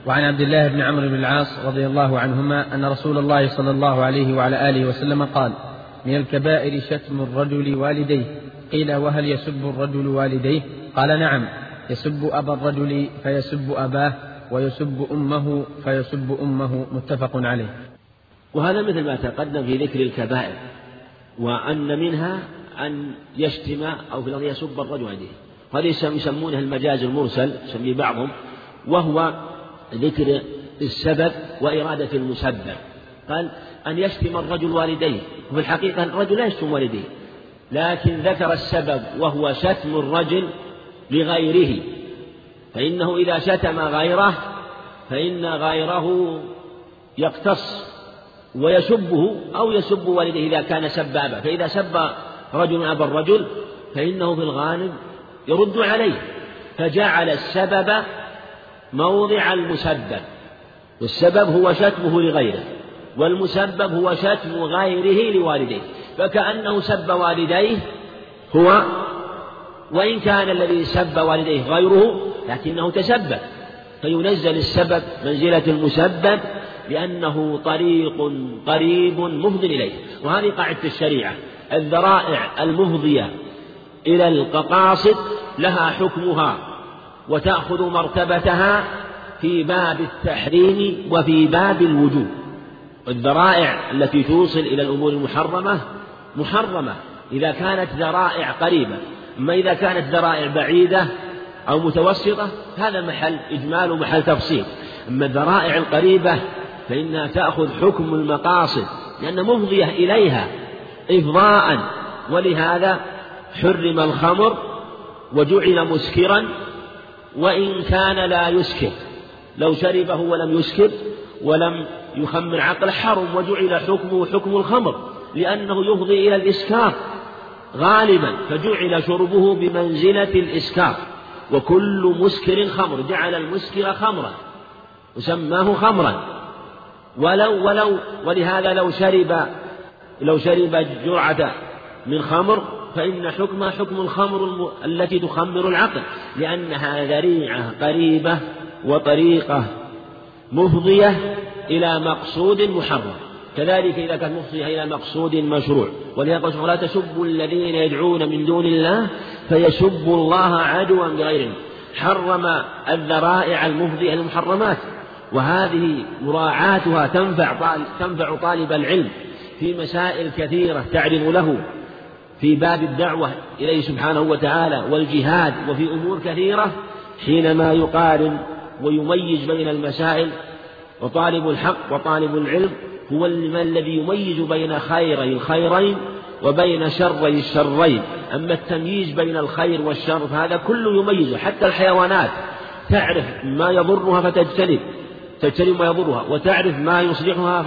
وعن عبد الله بن عمرو بن العاص رضي الله عنهما أن رسول الله صلى الله عليه وعلى آله وسلم قال من الكبائر شتم الرجل والديه. قيل وهل يسب الرجل والديه؟ قال نعم يسب أبا الرجل فيسب أباه ويسب أمه فيسب أمه. متفق عليه. وهذا مثل ما تقدم في ذكر الكبائر وأن منها أن يشتم أو في الأرض يسب الرجل والديه هذا يسمونه المجاز المرسل يسميه بعضهم وهو ذكر السبب وإرادة المسبب. قال أن يشتم الرجل والديه. وفي الحقيقة الرجل لا يشتم والديه لكن ذكر السبب وهو شتم الرجل لغيره. فإنه إذا شتم غيره فإن غيره يقتص. ويسبه أو يسب والديه إذا كان سبابا فإذا سب رجل أبا الرجل فإنه في الغالب يرد عليه فجعل السبب موضع المسبب والسبب هو شتمه لغيره والمسبب هو شتم غيره لوالديه فكأنه سب والديه هو وإن كان الذي سب والديه غيره لكنه تسبب فينزل السبب منزلة المسبب لأنه طريق قريب مفض إليه. وهذه قاعدة الشريعة. الذرائع المفضية إلى الققاصد لها حكمها وتأخذ مرتبتها في باب التحريم وفي باب الوجوب. الذرائع التي توصل إلى الأمور المحرمة محرمة. إذا كانت ذرائع قريبة. أما إذا كانت ذرائع بعيدة أو متوسطة هذا محل إجمال ومحل تفصيل. أما الذرائع القريبة فإنها تأخذ حكم المقاصد لأن مفضية إليها إفضاء ولهذا حرم الخمر وجعل مسكرا وإن كان لا يسكر لو شربه ولم يسكر ولم يخمر عقله حرم وجعل حكمه حكم الخمر لأنه يفضي إلى الإسكار غالبا فجعل شربه بمنزلة الإسكار. وكل مسكر خمر جعل المسكر خمرا وسماه خمرا. ولو ولو ولهذا لو شرب لو شرب جرعة من خمر فإن حكمها حكم الخمر التي تخمر العقل لأنها ذريعة قريبة وطريقة مفضية إلى مقصود محرم. كذلك إذا كانت مفضية إلى مقصود مشروع. ولهذا لا تسبوا الذين يدعون من دون الله فيسبوا الله عدوا بغير حرم الذرائع المفضية المحرمات وهذه مراعاتها تنفع طالب تنفع طالب العلم في مسائل كثيرة تعرض له في باب الدعوة إليه سبحانه وتعالى والجهاد وفي أمور كثيرة حينما يقارن ويميز بين المسائل وطالب الحق وطالب العلم هو الذي يميز بين خيري الخيرين وبين شري الشرين. أما التمييز بين الخير والشر فهذا كله يميزه حتى الحيوانات تعرف ما يضرها فتجتنب. تجتنب ما يضرها وتعرف ما يصلحها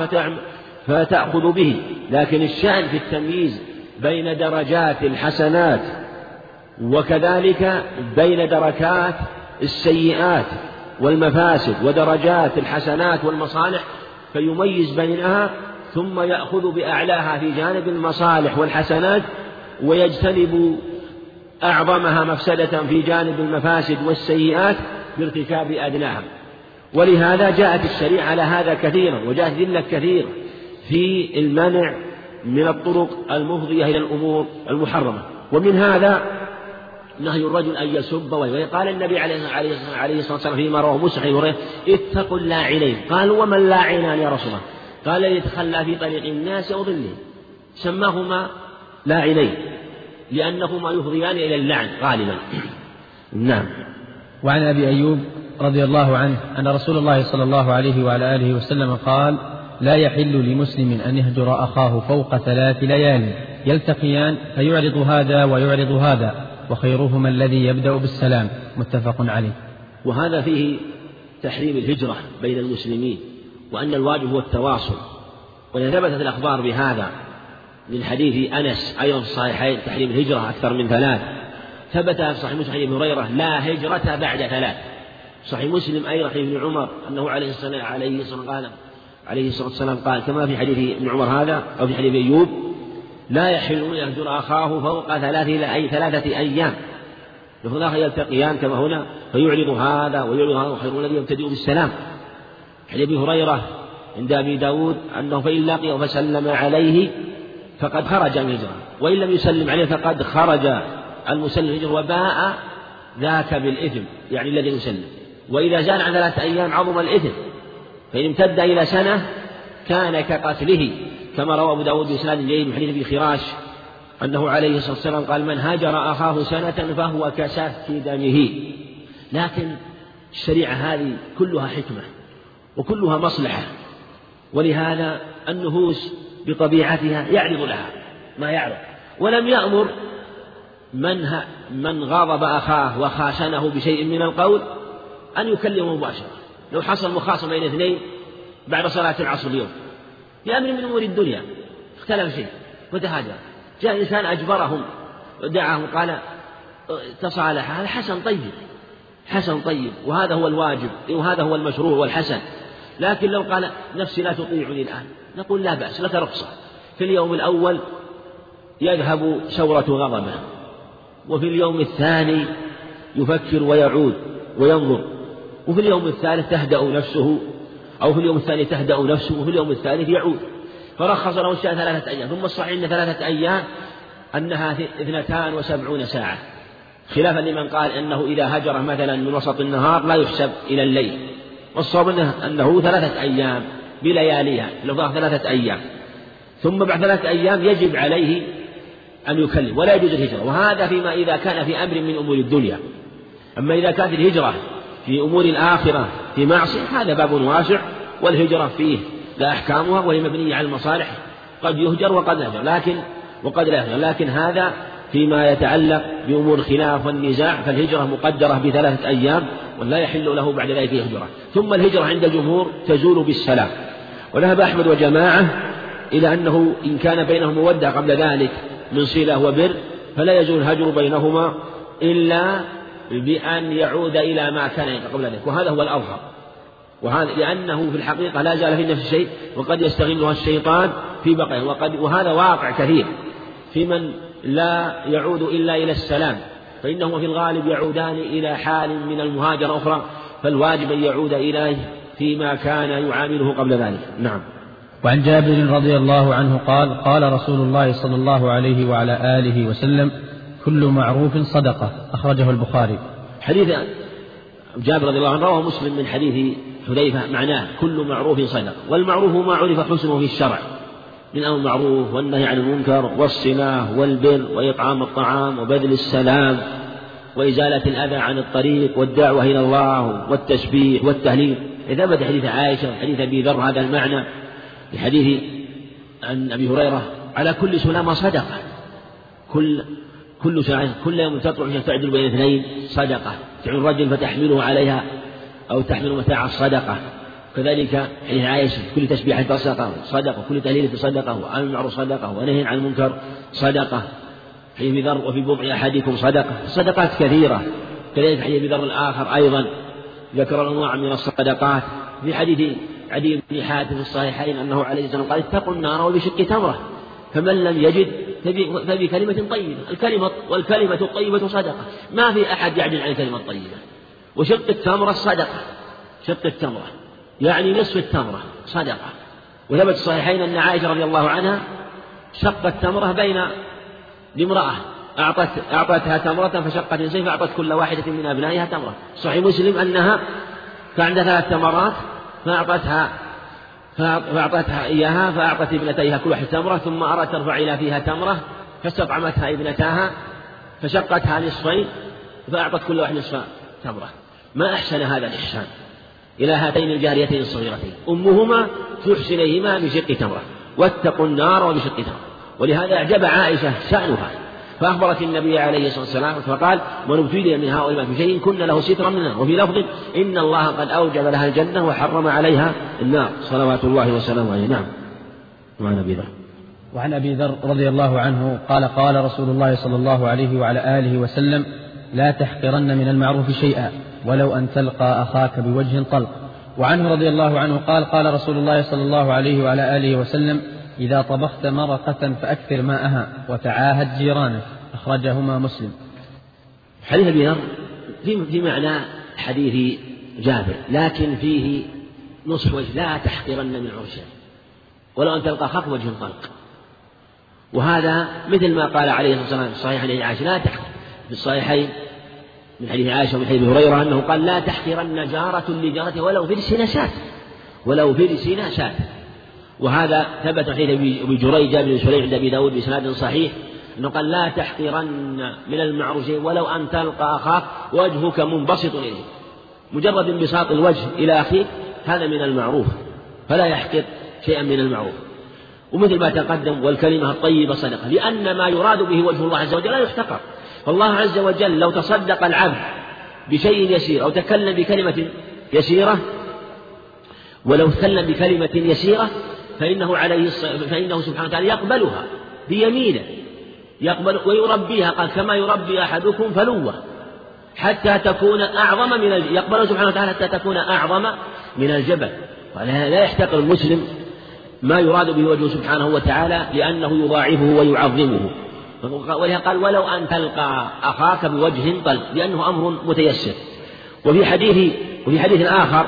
فتأخذ به. لكن الشأن في التمييز بين درجات الحسنات وكذلك بين دركات السيئات والمفاسد ودرجات الحسنات والمصالح فيميز بينها ثم يأخذ بأعلاها في جانب المصالح والحسنات ويجتنب أعظمها مفسدة في جانب المفاسد والسيئات بارتكاب أدناها. ولهذا جاءت الشريعة على هذا كثيرا وجاءت دلة كثيرة في المنع من الطرق المفضية إلى الأمور المحرمة. ومن هذا نهي الرجل أن يسب وقال النبي عليه الصلاة والسلام فيما رواه مسلم اتقوا اللاعنين. قالوا وما اللاعنان يا رسول الله؟ قال يتخلى في طريق الناس أو ظلهم سماهما لاعنين لأنهما يفضيان إلى اللعن غالبا. نعم. وعن أبي أيوب رضي الله عنه أن رسول الله صلى الله عليه وعلى آله وسلم قال لا يحل لمسلم أن يهجر أخاه فوق ثلاث ليال. يلتقيان فيعرض هذا ويعرض هذا وخيرهما الذي يبدأ بالسلام. متفق عليه. وهذا فيه تحريم الهجرة بين المسلمين وأن الواجب هو التواصل. وإذا ثبتت الأخبار بهذا من حديث أنس أيضا في الصحيحين تحريم الهجرة أكثر من ثلاث. ثبت في صحيح مسلم ابن هريرة لا هجرة بعد ثلاث. صحيح مسلم أيضا حديث ابن عمر أنه عليه الصلاة عليه الصلاة قال عليه الصلاة والسلام قال كما في حديث ابن عمر هذا أو في حديث أيوب لا يحل أن يهجر أخاه فوق ثلاث إلى أي ثلاثة أيام. لفظ الآخر يلتقيان كما هنا فيعرض هذا ويعرض هذا وخير الذي يبتدئ بالسلام. حديث أبي هريرة عند أبي داود أنه فإن لقي فسلم عليه فقد خرج من الهجرة وإن لم يسلم عليه فقد خرج المسلم الهجرة وباء ذاك بالإثم يعني الذي يسلم. وإذا زال عن ثلاثة أيام عظم الإثم فإن امتد إلى سنة كان كقتله كما روى أبو داود بإسناد جيد من حديث أبي خراش أنه عليه الصلاة والسلام قال من هاجر أخاه سنة فهو كسفك دمه. لكن الشريعة هذه كلها حكمة وكلها مصلحة ولهذا النفوس بطبيعتها يعرض لها ما يعرض. ولم يأمر من من غاضب أخاه وخاشنه بشيء من القول أن يكلمه مباشرة. لو حصل مخاصمة بين اثنين بعد صلاة العصر اليوم. في أمر من أمور الدنيا. اختلف شيء وتهاجر. جاء إنسان أجبرهم. ودعاهم قال تصالح هذا حسن. طيب. حسن طيب. وهذا هو الواجب. وهذا هو المشروع والحسن. لكن لو قال نفسي لا تطيعني الآن. نقول لا بأس. لك رخصة. في اليوم الأول يذهب شورة غضبه. وفي اليوم الثاني يفكر ويعود وينظر. وفي اليوم الثالث تهدأ نفسه أو في اليوم الثاني تهدأ نفسه وفي اليوم الثالث يعود. فرخص له الشاة ثلاثة أيام ثم الصحيح أن ثلاثة أيام أنها اثنتان وسبعون ساعة. خلافا لمن قال أنه إذا هجر مثلا من وسط النهار لا يحسب إلى الليل. والصواب أنه, ثلاثة أيام بلياليها لو ثلاثة أيام. ثم بعد ثلاثة أيام يجب عليه أن يكلم ولا يجوز الهجرة. وهذا فيما إذا كان في أمر من أمور الدنيا. أما إذا كانت الهجرة في أمور الآخرة في معصية هذا باب واسع والهجرة فيه لا أحكامها وهي مبنية على المصالح. قد يهجر وقد لا يهجر لكن وقد لا يهجر لكن هذا فيما يتعلق بأمور الخلاف والنزاع فالهجرة مقدرة بثلاثة أيام ولا يحل له بعد ذلك الهجرة. ثم الهجرة عند الجمهور تزول بالسلام. وذهب أحمد وجماعة إلى أنه إن كان بينهم مودة قبل ذلك من صلة وبر فلا يزول الهجر بينهما إلا بأن يعود إلى ما كان قبل ذلك وهذا هو الأظهر. وهذا لأنه في الحقيقة لا زال في نفس الشيء وقد يستغلها الشيطان في بقيه وقد وهذا واقع كثير. في من لا يعود إلا إلى السلام فإنهما في الغالب يعودان إلى حال من المهاجرة أخرى فالواجب أن يعود إليه فيما كان يعامله قبل ذلك. نعم. وعن جابر رضي الله عنه قال قال رسول الله صلى الله عليه وعلى آله وسلم كل معروف صدقة أخرجه البخاري. حديث جابر رضي الله عنه رواه مسلم من حديث حذيفة معناه كل معروف صدقة والمعروف ما عرف حسنه في الشرع من أمر المعروف والنهي عن المنكر والصلاة والبر وإطعام الطعام وبذل السلام وإزالة الأذى عن الطريق والدعوة إلى الله والتسبيح والتهليل. ثبت حديث عائشة وحديث أبي ذر هذا المعنى في حديث عن أبي هريرة على كل سلامة صدقة كل كل ساعة كل يوم تطلع تعدل بين اثنين صدقة. تعين الرجل فتحمله عليها أو تحمل متاع الصدقة. كذلك حديث عائشة كل تسبيحة صدقة صدقة كل تهليل صدقة وعن المعروف صدقة ونهي عن المنكر صدقة. حديث ذر وفي بضع أحدكم صدقة. الصدقات كثيرة. كذلك حديث ابي ذر الآخر أيضا. ذكر أنواع من الصدقات. في حديث عدي بن حاتم في الصحيحين أنه عليه الصلاه والسلام قال اتقوا النار وبشق تمرة فمن لم يجد فبكلمة طيبة. الكلمة والكلمة الطيبة صدقة. ما في أحد يعدل عن الكلمة الطيبة. وشق التمرة صدقة. شق التمرة. يعني نصف التمرة صدقة. وثبت الصحيحين أن عائشة رضي الله عنها شقت تمرة بين لامرأة. أعطت أعطتها تمرة فشقت نصف فأعطت كل واحدة من أبنائها تمرة. صحيح مسلم أنها كان عندها ثلاث تمرات فأعطتها فأعطتها إياها فأعطت ابنتيها كل واحدة تمرة ثم أردت ترفع إلى فيها تمرة فاستطعمتها ابنتاها فشقتها نصفين فأعطت كل واحد نصف تمرة. ما أحسن هذا الإحسان؟ إلى هاتين الجاريتين الصغيرتين. أمهما تحسن إليهما بشق تمرة. واتقوا النار وبشق تمرة. ولهذا أعجب عائشة شأنها. فأخبرت النبي عليه الصلاة والسلام فقال من ابتلي من هؤلاء في شيء كن له سترا من النار وفي لفظ إن الله قد أوجب لها الجنة وحرم عليها النار. صلوات الله وسلامه عليه. نعم. وعن أبي ذر. وعن أبي ذر رضي الله عنه قال قال رسول الله صلى الله عليه وعلى آله وسلم لا تحقرن من المعروف شيئا ولو أن تلقى أخاك بوجه طلق. وعنه رضي الله عنه قال قال رسول الله صلى الله عليه وعلى آله وسلم إذا طبخت مرقة فأكثر ماءها وتعاهد جيرانك. أخرجهما مسلم. حديث أبي ذر في في معنى حديث جابر لكن فيه نصح وجه لا تحقرن من عرشه ولو أن تلقى أخاك وجه طلق وهذا مثل ما قال عليه الصلاة والسلام في الصحيح عن عائشة لا تحقر. في الصحيحين من حديث عائشة ومن حديث هريرة أنه قال لا تحقرن جارة لجارته ولو فرسنا شاة ولو فرسنا شاة وهذا ثبت حديث أبي جريج بن سليم عند أبي داود بإسناد صحيح أنه قال لا تحقرن من المعروف ولو أن تلقى أخاك وجهك منبسط إليه. مجرد انبساط الوجه إلى أخيك هذا من المعروف فلا يحقر شيئا من المعروف. ومثل ما تقدم والكلمة الطيبة صدقة لأن ما يراد به وجه الله عز وجل لا يحتقر. فالله عز وجل لو تصدق العبد بشيء يسير أو تكلم بكلمة يسيرة ولو تكلم بكلمة يسيرة فإنه عليه فإنه سبحانه وتعالى يقبلها بيمينه يقبل ويربيها قال كما يربي أحدكم فلوة حتى تكون أعظم من يقبل سبحانه وتعالى حتى تكون أعظم من الجبل. لا يحتقر المسلم ما يراد به وجهه سبحانه وتعالى لأنه يضاعفه ويعظمه. ولهذا قال ولو أن تلقى أخاك بوجه طلق لأنه أمر متيسر. وفي حديث وفي حديث آخر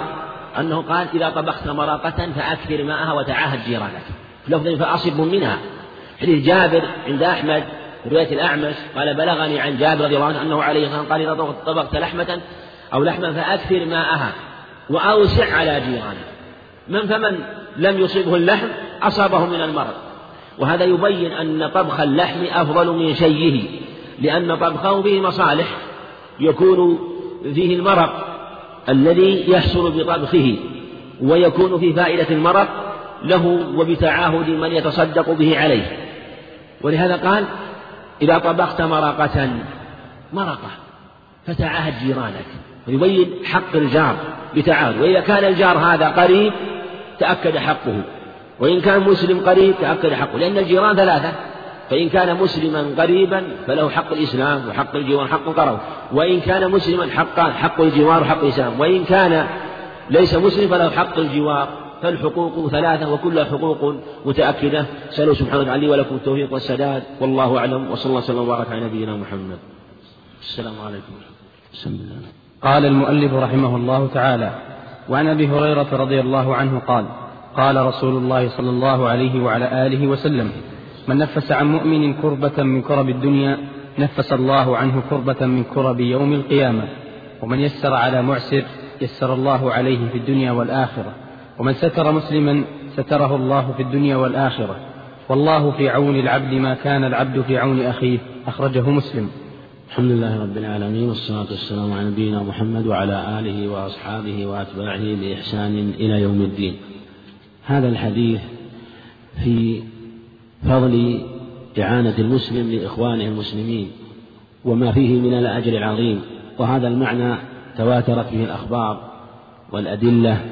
أنه قال إذا طبخت مرقة فأكثر ماءها وتعاهد جيرانك. لفظ فأصب منها. حديث جابر عند أحمد رواية الأعمش قال بلغني عن جابر رضي الله عنه أنه عليه الصلاة قال إذا طبخت لحمة أو لحما فأكثر ماءها وأوسع على جيرانك. من فمن لم يصبه اللحم أصابه من المرض. وهذا يبين أن طبخ اللحم أفضل من شيه لأن طبخه فيه مصالح يكون فيه المرق الذي يحصل بطبخه ويكون في فائدة المرق له وبتعاهد من يتصدق به عليه. ولهذا قال إذا طبخت مرقة مرقة فتعاهد جيرانك. ويبين حق الجار بتعاهد. وإذا كان الجار هذا قريب تأكد حقه. وإن كان مسلم قريب تأكد حقه. لأن الجيران ثلاثة. فإن كان مسلما قريبا فله حق الإسلام وحق الجوار حق قرب وإن كان مسلما حقا حق الجوار وحق الإسلام. وإن كان ليس مسلم فله حق الجوار. فالحقوق ثلاثة وكلها حقوق متأكدة. سألوا سبحانه وتعالى ولكم التوفيق والسداد. والله أعلم. وصلى الله وسلم وبارك على نبينا محمد. السلام عليكم. بسم الله قال المؤلف رحمه الله تعالى وعن أبي هريرة رضي الله عنه قال قال رسول الله صلى الله عليه وعلى آله وسلم من نفس عن مؤمن كربة من كرب الدنيا نفس الله عنه كربة من كرب يوم القيامة. ومن يسر على معسر يسر الله عليه في الدنيا والآخرة. ومن ستر مسلما ستره الله في الدنيا والآخرة. والله في عون العبد ما كان العبد في عون أخيه أخرجه مسلم. الحمد لله رب العالمين والصلاة والسلام على نبينا محمد وعلى آله وأصحابه وأتباعه بإحسان إلى يوم الدين. هذا الحديث في فضل إعانة المسلم لإخوانه المسلمين وما فيه من الأجر العظيم. وهذا المعنى تواترت به الأخبار والأدلة.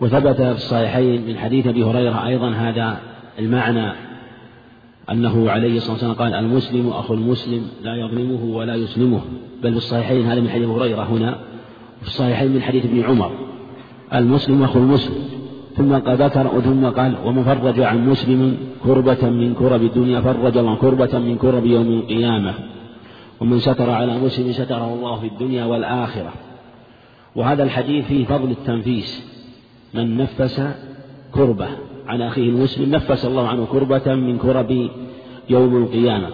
وثبت في الصحيحين من حديث أبي هريرة أيضا هذا المعنى أنه عليه الصلاة والسلام قال المسلم أخو المسلم لا يظلمه ولا يسلمه. بل في الصحيحين هذا من حديث هريرة هنا في الصحيحين من حديث ابن عمر المسلم أخو المسلم. ثم ذكر ثم قال ومن فرج عن مسلم كربة من كرب الدنيا فرج الله كربة من كرب يوم القيامة. ومن ستر على مسلم ستره الله في الدنيا والآخرة. وهذا الحديث فيه فضل التنفيس. من نفس كربة عن أخيه المسلم نفس الله عنه كربة من كرب يوم القيامة.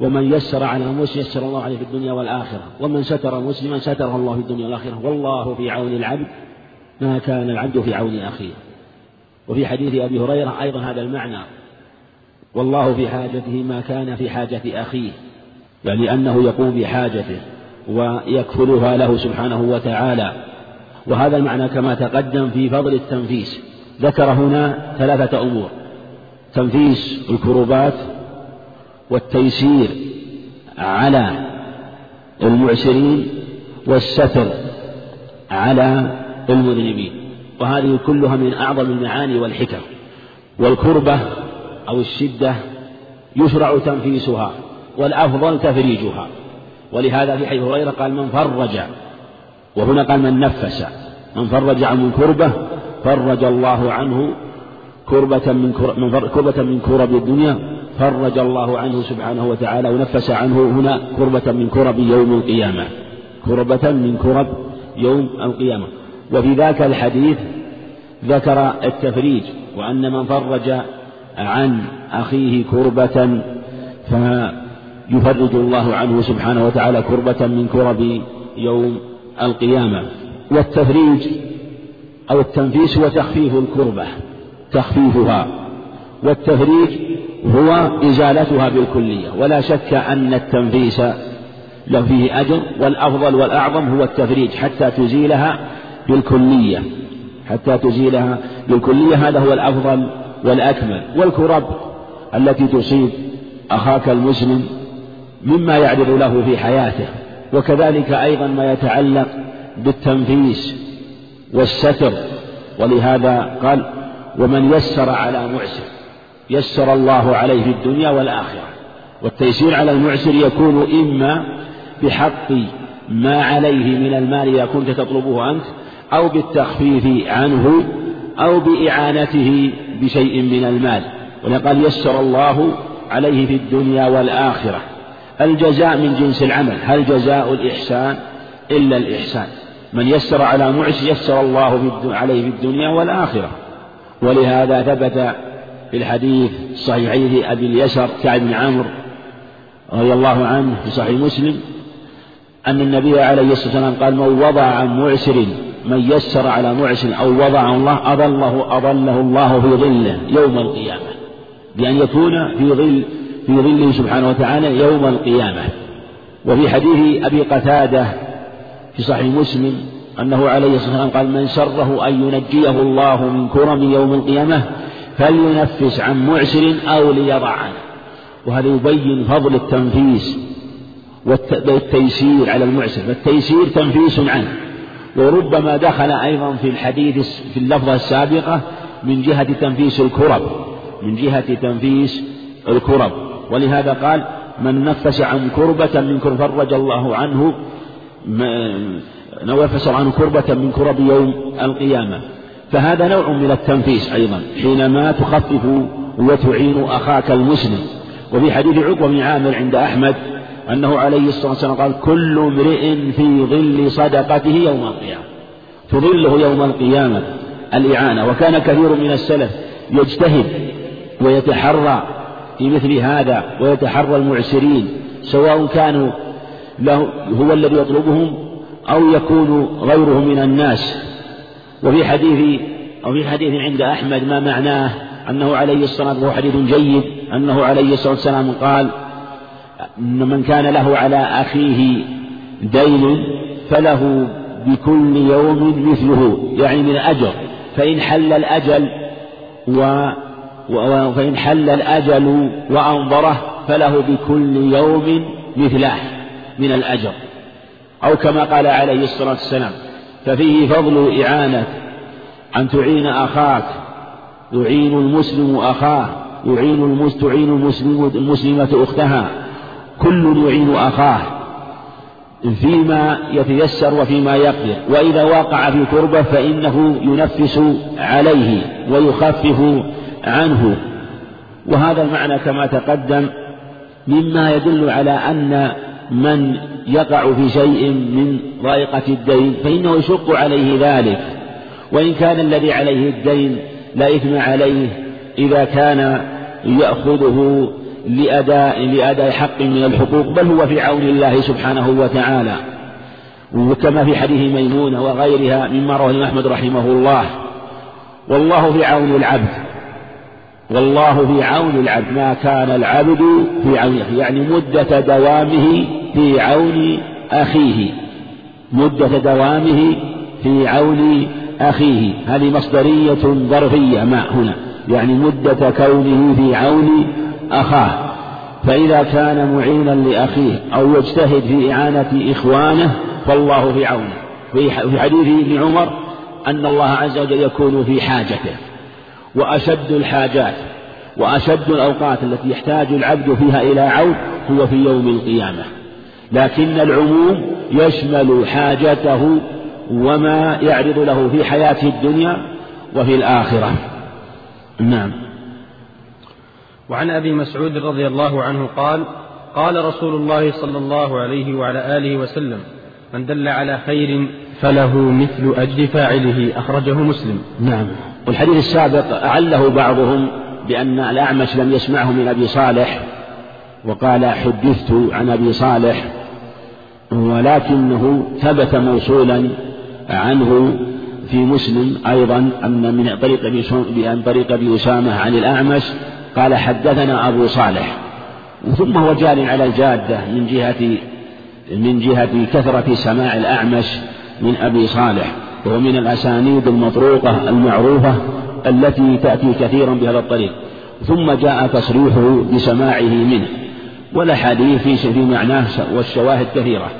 ومن يسر على المسلم يسر الله عليه في الدنيا والآخرة. ومن ستر مسلما ستره الله في الدنيا والآخرة. والله في عون العبد ما كان العبد في عون أخيه. وفي حديث أبي هريرة أيضا هذا المعنى. والله في حاجته ما كان في حاجة أخيه. يعني أنه يقوم بحاجته ويكفلها له سبحانه وتعالى. وهذا المعنى كما تقدم في فضل التنفيس. ذكر هنا ثلاثة أمور. تنفيس الكروبات والتيسير على المعسرين والستر على المذنبين وهذه كلها من أعظم المعاني والحكم. والكربة أو الشدة يشرع تنفيسها والأفضل تفريجها. ولهذا في حديث هريرة قال من فرج وهنا قال من نفس. من فرج عن كربة فرج الله عنه كربة من كربة من كرب الدنيا فرج الله عنه سبحانه وتعالى ونفس عنه هنا كربة من كرب يوم القيامة. كربة من كرب يوم القيامة. وفي ذاك الحديث ذكر التفريج وأن من فرج عن أخيه كربة فيفرج الله عنه سبحانه وتعالى كربة من كرب يوم القيامة. والتفريج أو التنفيس هو تخفيف الكربة تخفيفها. والتفريج هو إزالتها بالكلية ولا شك أن التنفيس له فيه أجر والأفضل والأعظم هو التفريج حتى تزيلها بالكلية حتى تزيلها. بالكلية هذا هو الأفضل والأكمل. والكرب التي تصيب أخاك المسلم مما يعرض له في حياته. وكذلك أيضا ما يتعلق بالتنفيس والستر. ولهذا قال ومن يسر على معسر يسر الله عليه في الدنيا والآخرة. والتيسير على المعسر يكون إما بحق ما عليه من المال إذا كنت تطلبه أنت أو بالتخفيف عنه أو بإعانته بشيء من المال. ولقد يسر الله عليه في الدنيا والآخرة. الجزاء من جنس العمل. هل جزاء الإحسان إلا الإحسان؟ من يسر على معس يسر الله عليه في الدنيا والآخرة. ولهذا ثبت في الحديث الصحيحين أبي اليسر كعب بن عمرو رضي الله عنه في صحيح مسلم أن النبي عليه الصلاة والسلام قال من وضع عن معسر من يسر على معسر أو وضع الله أظله أظله الله في ظله يوم القيامة. بأن يكون في ظل في ظله سبحانه وتعالى يوم القيامة. وفي حديث أبي قتادة في صحيح مسلم أنه عليه الصلاة والسلام قال من سره أن ينجيه الله من كرم يوم القيامة فلينفس عن معسر أو ليضع عنه وهذا يبين فضل التنفيس والتيسير على المعسر. فالتيسير تنفيس عنه. وربما دخل أيضا في الحديث في اللفظة السابقة من جهة تنفيس الكرب من جهة تنفيس الكرب. ولهذا قال من نفس عن كربة من كرب فرج الله عنه نفس عنه كربة من كرب يوم القيامة. فهذا نوع من التنفيس أيضا حينما تخفف وتعين أخاك المسلم. وفي حديث عقبة بن عامر عند أحمد أنه عليه الصلاة والسلام قال كل امرئ في ظل صدقته يوم القيامة. تظله يوم القيامة الإعانة. وكان كثير من السلف يجتهد ويتحرى في مثل هذا ويتحرى المعسرين سواء كانوا له هو الذي يطلبهم أو يكون غيره من الناس. وفي حديث أو في حديث عند أحمد ما معناه أنه عليه الصلاة والسلام حديث جيد أنه عليه الصلاة والسلام قال من كان له على أخيه دين فله بكل يوم مثله يعني من أجر. فإن حل الأجل و فإن حل الأجل وأنظره فله بكل يوم مثله من الأجر. أو كما قال عليه الصلاة والسلام ففيه فضل إعانة أن تعين أخاك يعين المسلم أخاه يعين تعين المسلم المسلمة أختها. كل يعين أخاه فيما يتيسر وفيما يقدر وإذا وقع في كربة فإنه ينفس عليه ويخفف عنه. وهذا المعنى كما تقدم مما يدل على أن من يقع في شيء من ضائقة الدين فإنه يشق عليه ذلك. وإن كان الذي عليه الدين لا إثم عليه إذا كان يأخذه لأداء لأداء حق من الحقوق بل هو في عون الله سبحانه وتعالى. وكما في حديث ميمونة وغيرها مما رواه أحمد رحمه الله. والله في عون العبد. والله في عون العبد. ما كان العبد في عون أخيه يعني مدة دوامه في عون أخيه. مدة دوامه في عون أخيه. هذه مصدرية ظرفية ما هنا. يعني مدة كونه في عون أخاه. فإذا كان معينا لأخيه أو يجتهد في إعانة إخوانه فالله في عونه في حديث ابن عمر أن الله عز وجل يكون في حاجته. وأشد الحاجات وأشد الأوقات التي يحتاج العبد فيها إلى عون هو في يوم القيامة. لكن العموم يشمل حاجته وما يعرض له في حياته الدنيا وفي الآخرة. نعم. وعن أبي مسعود رضي الله عنه قال قال رسول الله صلى الله عليه وعلى آله وسلم من دل على خير فله مثل أجر فاعله. أخرجه مسلم. نعم. والحديث السابق أعله بعضهم بأن الأعمش لم يسمعه من أبي صالح وقال حدثت عن أبي صالح ولكنه ثبت موصولا عنه في مسلم أيضا أن من طريق أبي طريق أبي أسامة عن الأعمش قال حدثنا أبو صالح. ثم هو جار على الجادة من جهة من جهة كثرة سماع الأعمش من أبي صالح. وهو من الأسانيد المطروقة المعروفة التي تأتي كثيرا بهذا الطريق. ثم جاء تصريحه بسماعه منه. والأحاديث في معناه والشواهد كثيرة.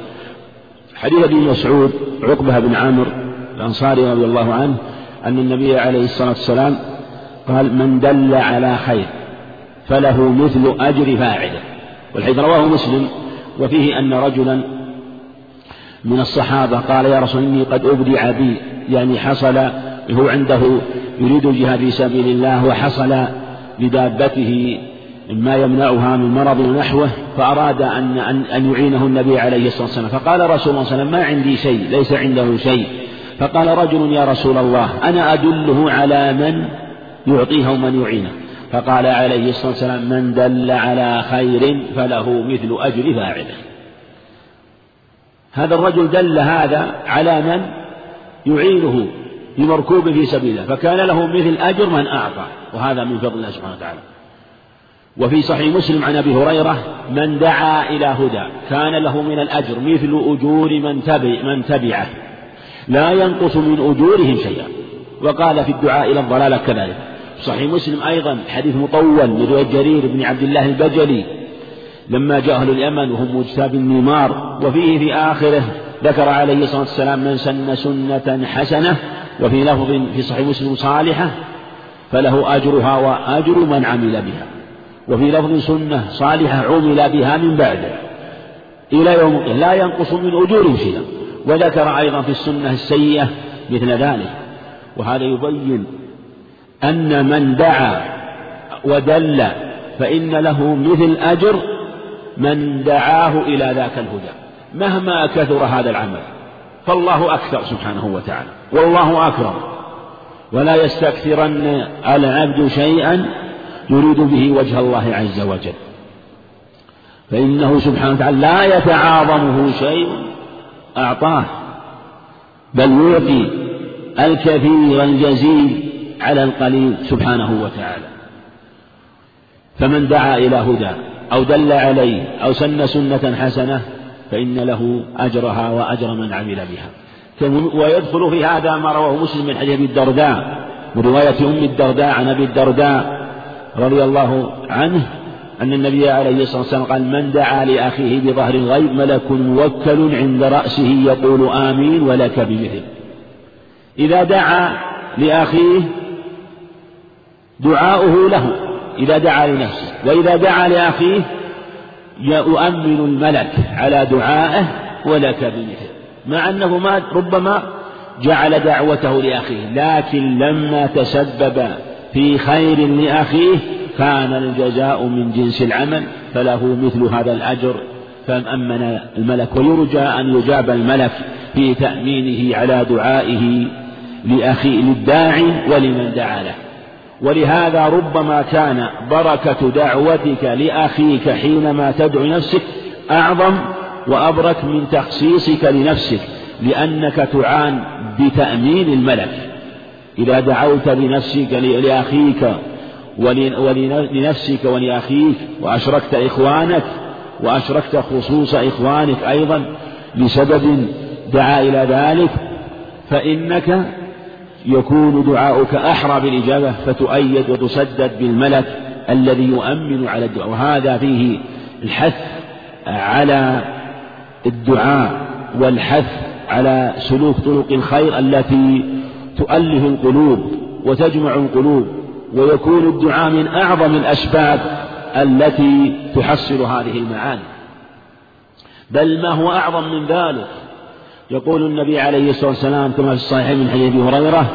حديث ابن مسعود عقبة بن عامر الأنصاري رضي الله عنه أن النبي عليه الصلاة والسلام قال من دل على خير فله مثل أجر فاعله. والحديث رواه مسلم. وفيه أن رجلا من الصحابة قال يا رسول إني قد أبدع بي. يعني حصل هو عنده يريد الجهاد في سبيل الله وحصل لدابته ما يمنعها من مرض ونحوه فأراد أن أن يعينه النبي عليه الصلاة والسلام. فقال رسول الله صلى الله عليه وسلم ما عندي شيء ليس عنده شيء. فقال رجل يا رسول الله أنا أدله على من يعطيه من يعينه. فقال عليه الصلاة والسلام من دل على خير فله مثل أجر فاعله. هذا الرجل دل هذا على من؟ يعينه بمركوب في سبيله فكان له مثل أجر من أعطى وهذا من فضل الله سبحانه وتعالى. وفي صحيح مسلم عن أبي هريرة من دعا إلى هدى كان له من الأجر مثل أجور من, تبع من تبعه لا ينقص من أجورهم شيئا. وقال في الدعاء إلى الضلالة كذلك. صحيح مسلم أيضا حديث مطول من رواية جرير بن عبد الله البجلي. لما جاء أهل اليمن وهم مجتاب النمار وفيه في آخره ذكر عليه الصلاة والسلام من سن سنة حسنة وفي لفظ في صحيح مسلم صالحة فله أجرها وأجر من عمل بها. وفي لفظ سنة صالحة عمل بها من بعده. إلى يوم لا ينقص من أجورهم شيئا. وذكر أيضا في السنة السيئة مثل ذلك. وهذا يبين أن من دعا ودل فإن له مثل أجر من دعاه إلى ذاك الهدى. مهما كثر هذا العمل فالله أكثر سبحانه وتعالى والله أكرم. ولا يستكثرن العبد شيئا يريد به وجه الله عز وجل. فإنه سبحانه وتعالى لا يتعاظمه شيء أعطاه بل يعطي الكثير الجزيل على القليل سبحانه وتعالى. فمن دعا إلى هدى أو دل عليه أو سن سنة حسنة فإن له أجرها وأجر من عمل بها. ويدخل في هذا ما رواه مسلم من حديث أبي الدرداء من رواية أم الدرداء عن أبي الدرداء رضي الله عنه أن النبي عليه الصلاة والسلام قال من دعا لأخيه بظهر الغيب ملك موكل عند رأسه يقول آمين ولك بمثل إذا دعا لأخيه دعاؤه له إذا دعا لنفسه وإذا دعا لأخيه يؤمن الملك على دعائه ولك بمثل مع أنه ما ربما جعل دعوته لأخيه لكن لما تسبب في خير لأخيه كان الجزاء من جنس العمل فله مثل هذا الأجر فأمن الملك ويرجى أن يجاب الملك في تأمينه على دعائه لأخي للداعي ولمن دعا له. ولهذا ربما كان بركة دعوتك لأخيك حينما تدعو نفسك أعظم وأبرك من تخصيصك لنفسك لأنك تعان بتأمين الملك. إذا دعوت لنفسك لأخيك ولنفسك ولأخيك وأشركت إخوانك وأشركت خصوص إخوانك أيضا لسبب دعا إلى ذلك فإنك يكون دعاؤك أحرى بالإجابة فتؤيد وتسدد بالملك الذي يؤمن على الدعاء. وهذا فيه الحث على الدعاء والحث على سلوك طرق الخير التي تؤلف القلوب وتجمع القلوب ويكون الدعاء من أعظم الأسباب التي تحصل هذه المعاني. بل ما هو أعظم من ذلك؟ يقول النبي عليه الصلاة والسلام كما في الصحيح من حديث أبي هريرة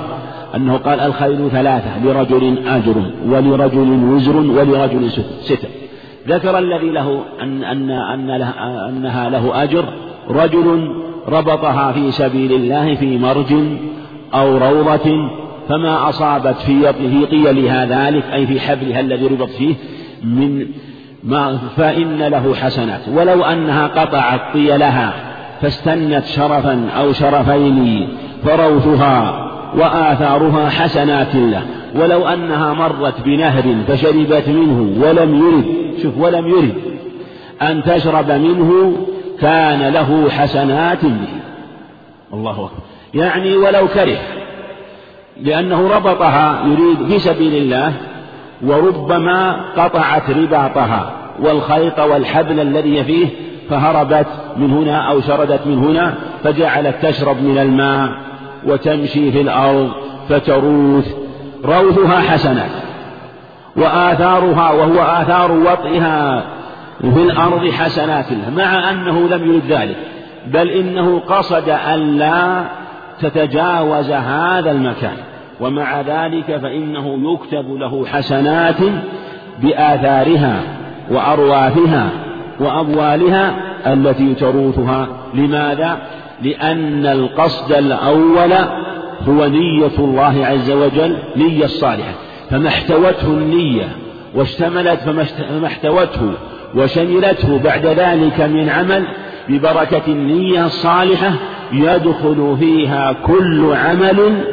أنه قال الخير ثلاثة لرجل أجر ولرجل وزر ولرجل ستر. ذكر الذي له أن أن أن له أنها له أجر رجل ربطها في سبيل الله في مرج أو روضة فما أصابت في في قيلها ذلك أي في حبلها الذي ربط فيه من ما فإن له حسنات. ولو أنها قطعت طيلها فاستنت شرفا أو شرفين فروثها وآثارها حسنات له. ولو أنها مرت بنهر فشربت منه ولم يرد. شوف ولم يرد. أن تشرب منه كان له حسنات به الله أكبر. يعني ولو كره لأنه ربطها يريد في سبيل الله وربما قطعت رباطها. والخيط والحبل الذي فيه فهربت من هنا أو شردت من هنا فجعلت تشرب من الماء وتمشي في الأرض فتروث. روثها حسنات وآثارها وهو آثار وطئها في الأرض حسنات مع أنه لم يرد ذلك بل إنه قصد أن لا تتجاوز هذا المكان. ومع ذلك فإنه يكتب له حسنات بآثارها وأرواثها وأموالها التي تروثها. لماذا؟ لأن القصد الأول هو نية الله عز وجل نية الصالحة. فما احتوته النية واشتملت فما احتوته وشملته بعد ذلك من عمل ببركة النية الصالحة يدخل فيها كل عمل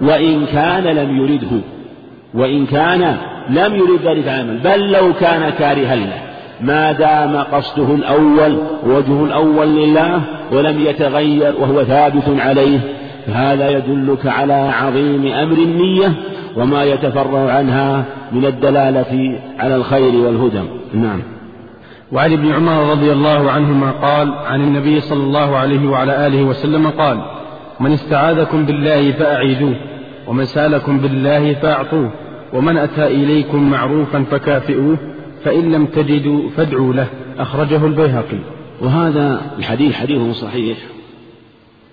وإن كان لم يرده وإن كان لم يرد ذلك العمل. بل لو كان كارها له ما دام قصده الأول وجهه الأول لله ولم يتغير وهو ثابت عليه فهذا يدلك على عظيم أمر النية وما يتفرع عنها من الدلالة على الخير والهدى. نعم. وعن ابن عمر رضي الله عنهما قال عن النبي صلى الله عليه وعلى آله وسلم قال من استعاذكم بالله فأعيذوه ومن سألكم بالله فأعطوه ومن أتى إليكم معروفا فكافئوه فإن لم تجدوا فادعوا له أخرجه البيهقي. وهذا الحديث حديث صحيح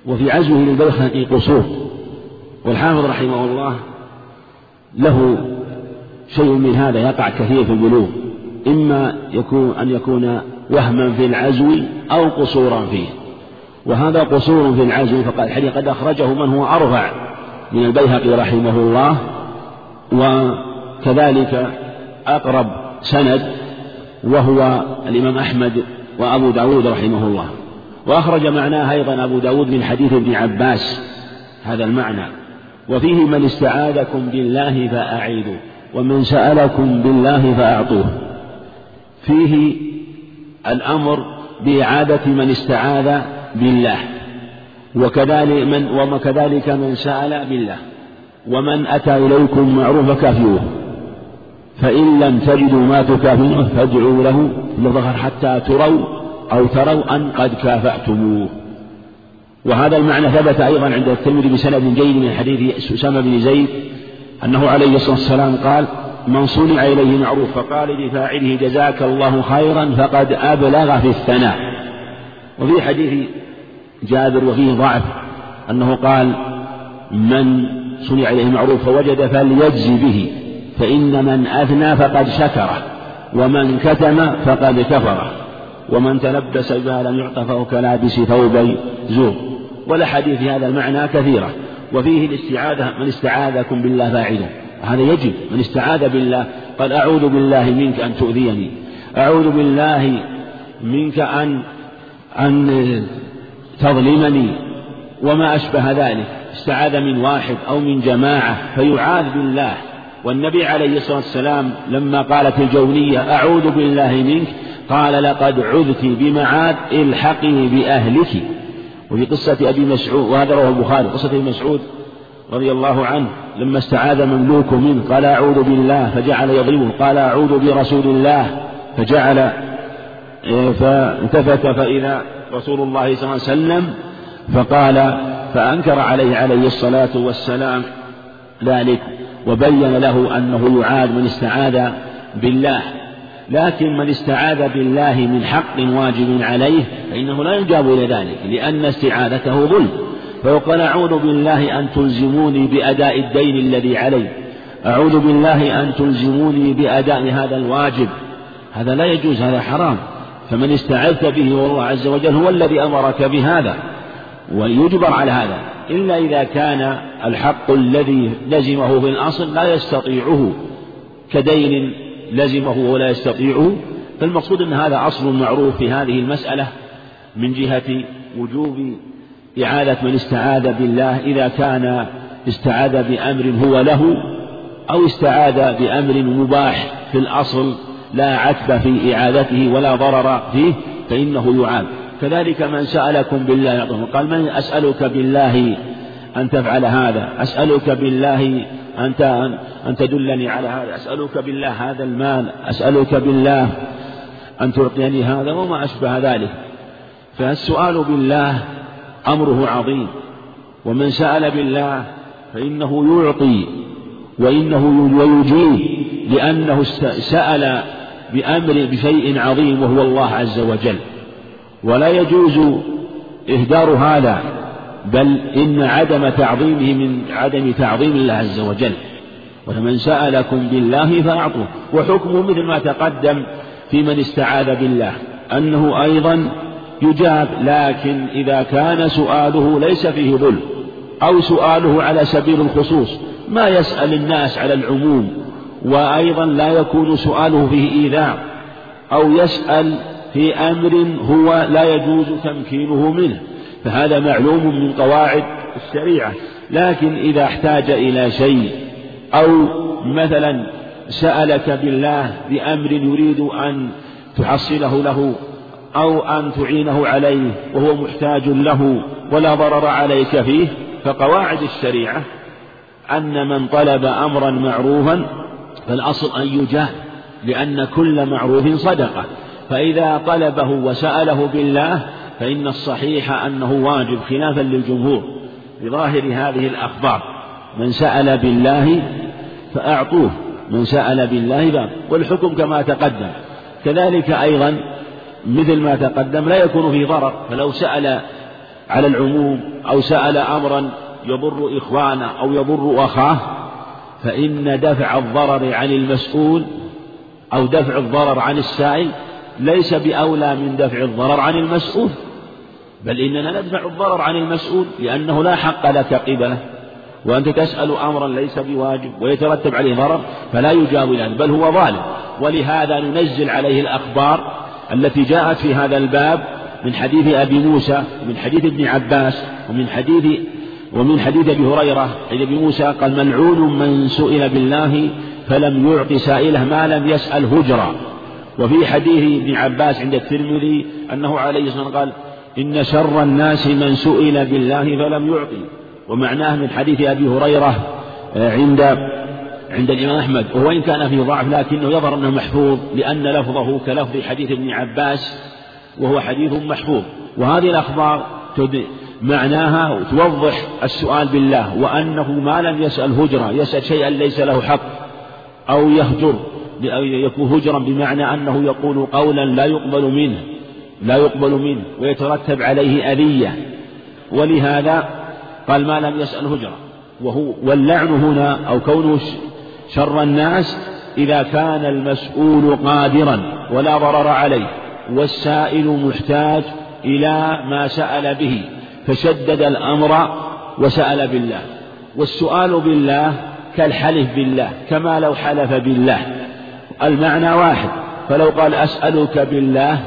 وفي عزمه للبيهقي قصور. والحافظ رحمه الله له شيء من هذا يقع كثير في البلوغ إما يكون أن يكون وهما في العزو أو قصورا فيه. وهذا قصور في العزو فقال الحديث قد أخرجه من هو أرفع من البيهقي رحمه الله وكذلك أقرب سند وهو الإمام أحمد وأبو داود رحمه الله. وأخرج معناه أيضا أبو داود من حديث ابن عباس هذا المعنى. وفيه من استعاذكم بالله فأعيدوا ومن سألكم بالله فأعطوه. فيه الأمر بإعادة من استعاذ بالله وكذلك من وكذلك من سأل بالله ومن أتى إليكم معروف فكافئوه. فإن لم تجدوا ما تكافئوه فادعوا له لظهر حتى تروا أو تروا أن قد كافأتموه. وهذا المعنى ثبت أيضا عند الترمذي بسند جيد من حديث أسامة بن زيد أنه عليه الصلاة والسلام قال من صنع إليه معروف فقال لفاعله جزاك الله خيرا فقد أبلغ في الثناء. وفي حديث جابر وفيه ضعف أنه قال من صنع إليه معروف فوجد فليجزي به. فإن من أثنى فقد شكره ومن كتم فقد كفره ومن تلبس بما لم يعط فهو كلابس ثوبي زور. والأحاديث في هذا المعنى كثيرة وفيه الاستعاذة من استعاذكم بالله فاعله. هذا يجب من استعاذ بالله. قال أعوذ بالله منك أن تؤذيني. أعوذ بالله منك أن أن تظلمني. وما أشبه ذلك. استعاذ من واحد أو من جماعة فيعاذ بالله. والنبي عليه الصلاة والسلام لما قالت الجونية أعوذ بالله منك قال لقد عذت بمعاذ الحقي بأهلك. وفي قصة أبي مسعود وهذا رواه البخاري قصة أبي مسعود رضي الله عنه لما استعاذ مملوك منه قال أعوذ بالله فجعل يضربه قال أعوذ برسول الله فجعل إيه، فالتفت فإذا رسول الله صلى الله عليه وسلم فقال فأنكر عليه عليه الصلاة والسلام ذلك. وبين له أنه يعاد من استعاذ بالله. لكن من استعاذ بالله من حق واجب عليه فإنه لا يجاب إلى ذلك لأن استعاذته ظلم. فيقول أعوذ بالله أن تلزموني بأداء الدين الذي علي. أعوذ بالله أن تلزموني بأداء هذا الواجب. هذا لا يجوز هذا حرام. فمن استعذت به والله عز وجل هو الذي أمرك بهذا. ويجبر على هذا. إلا إذا كان الحق الذي لزمه في الأصل لا يستطيعه كدين لزمه ولا يستطيعه. فالمقصود أن هذا أصل معروف في هذه المسألة من جهة وجوب إعادة من استعاذ بالله إذا كان استعاذ بأمر هو له أو استعاذ بأمر مباح في الأصل لا عتب في إعادته ولا ضرر فيه فإنه يعاد. كذلك من سألكم بالله يعطيه قال من أسألك بالله أن تفعل هذا؟ أسألك بالله أنت أن تدلني على هذا؟ أسألك بالله هذا المال؟ أسألك بالله أن تعطيني هذا؟ وما أشبه ذلك. فالسؤال بالله أمره عظيم. ومن سأل بالله فإنه يعطي وإنه ويجيب لأنه سأل بأمر بشيء عظيم وهو الله عز وجل. ولا يجوز إهدار هذا بل إن عدم تعظيمه من عدم تعظيم الله عز وجل. ومن سألكم بالله فأعطوه. وحكمه مثل ما تقدم في من استعاذ بالله أنه أيضا يجاب لكن إذا كان سؤاله ليس فيه ظلم أو سؤاله على سبيل الخصوص ما يسأل الناس على العموم وأيضا لا يكون سؤاله فيه إيذاء أو يسأل في أمر هو لا يجوز تمكينه منه فهذا معلوم من قواعد الشريعة. لكن إذا احتاج إلى شيء أو مثلا سألك بالله بأمر يريد أن تحصله له أو أن تعينه عليه وهو محتاج له ولا ضرر عليك فيه فقواعد الشريعة أن من طلب أمرا معروفا فالأصل أن يجاب لأن كل معروف صدقة. فإذا طلبه وسأله بالله فإن الصحيح أنه واجب خلافا للجمهور بظاهر هذه الأخبار. من سأل بالله فأعطوه من سأل بالله باب. والحكم كما تقدم. كذلك أيضا مثل ما تقدم لا يكون فيه ضرر فلو سأل على العموم أو سأل أمرا يضر إخوانه أو يضر أخاه فإن دفع الضرر عن المسؤول أو دفع الضرر عن السائل ليس بأولى من دفع الضرر عن المسؤول بل إننا ندفع الضرر عن المسؤول لأنه لا حق لك قبلة وأنت تسأل أمرا ليس بواجب ويترتب عليه ضرر فلا يجاوب عنه بل هو ظالم. ولهذا ننزل عليه الأخبار التي جاءت في هذا الباب من حديث أبي موسى ومن حديث ابن عباس ومن حديث ومن حديث أبي هريرة. عن أبي موسى قال ملعون من سئل بالله فلم يعط سائله ما لم يسأل هجرا وفي حديث ابن عباس عند الترمذي أنه عليه الصلاة والسلام قال إن شر الناس من سئل بالله فلم يعطي. ومعناه من حديث أبي هريرة آه، عند عند الإمام أحمد وإن كان فيه ضعف لكنه يظهر أنه محفوظ لأن لفظه كلفظ حديث ابن عباس وهو حديث محفوظ. وهذه الأخبار معناها توضح السؤال بالله وأنه ما لم يسأل هجرة يسأل شيئا ليس له حق أو يهجر. يكون هجرا بمعنى أنه يقول قولا لا يقبل منه لا يقبل منه ويترتب عليه أذية. ولهذا قال ما لم يسأل هجرة وهو واللعن هنا أو كونه شر الناس إذا كان المسؤول قادرا ولا ضرر عليه والسائل محتاج إلى ما سأل به فشدد الأمر وسأل بالله. والسؤال بالله كالحلف بالله كما لو حلف بالله. المعنى واحد. فلو قال أسألك بالله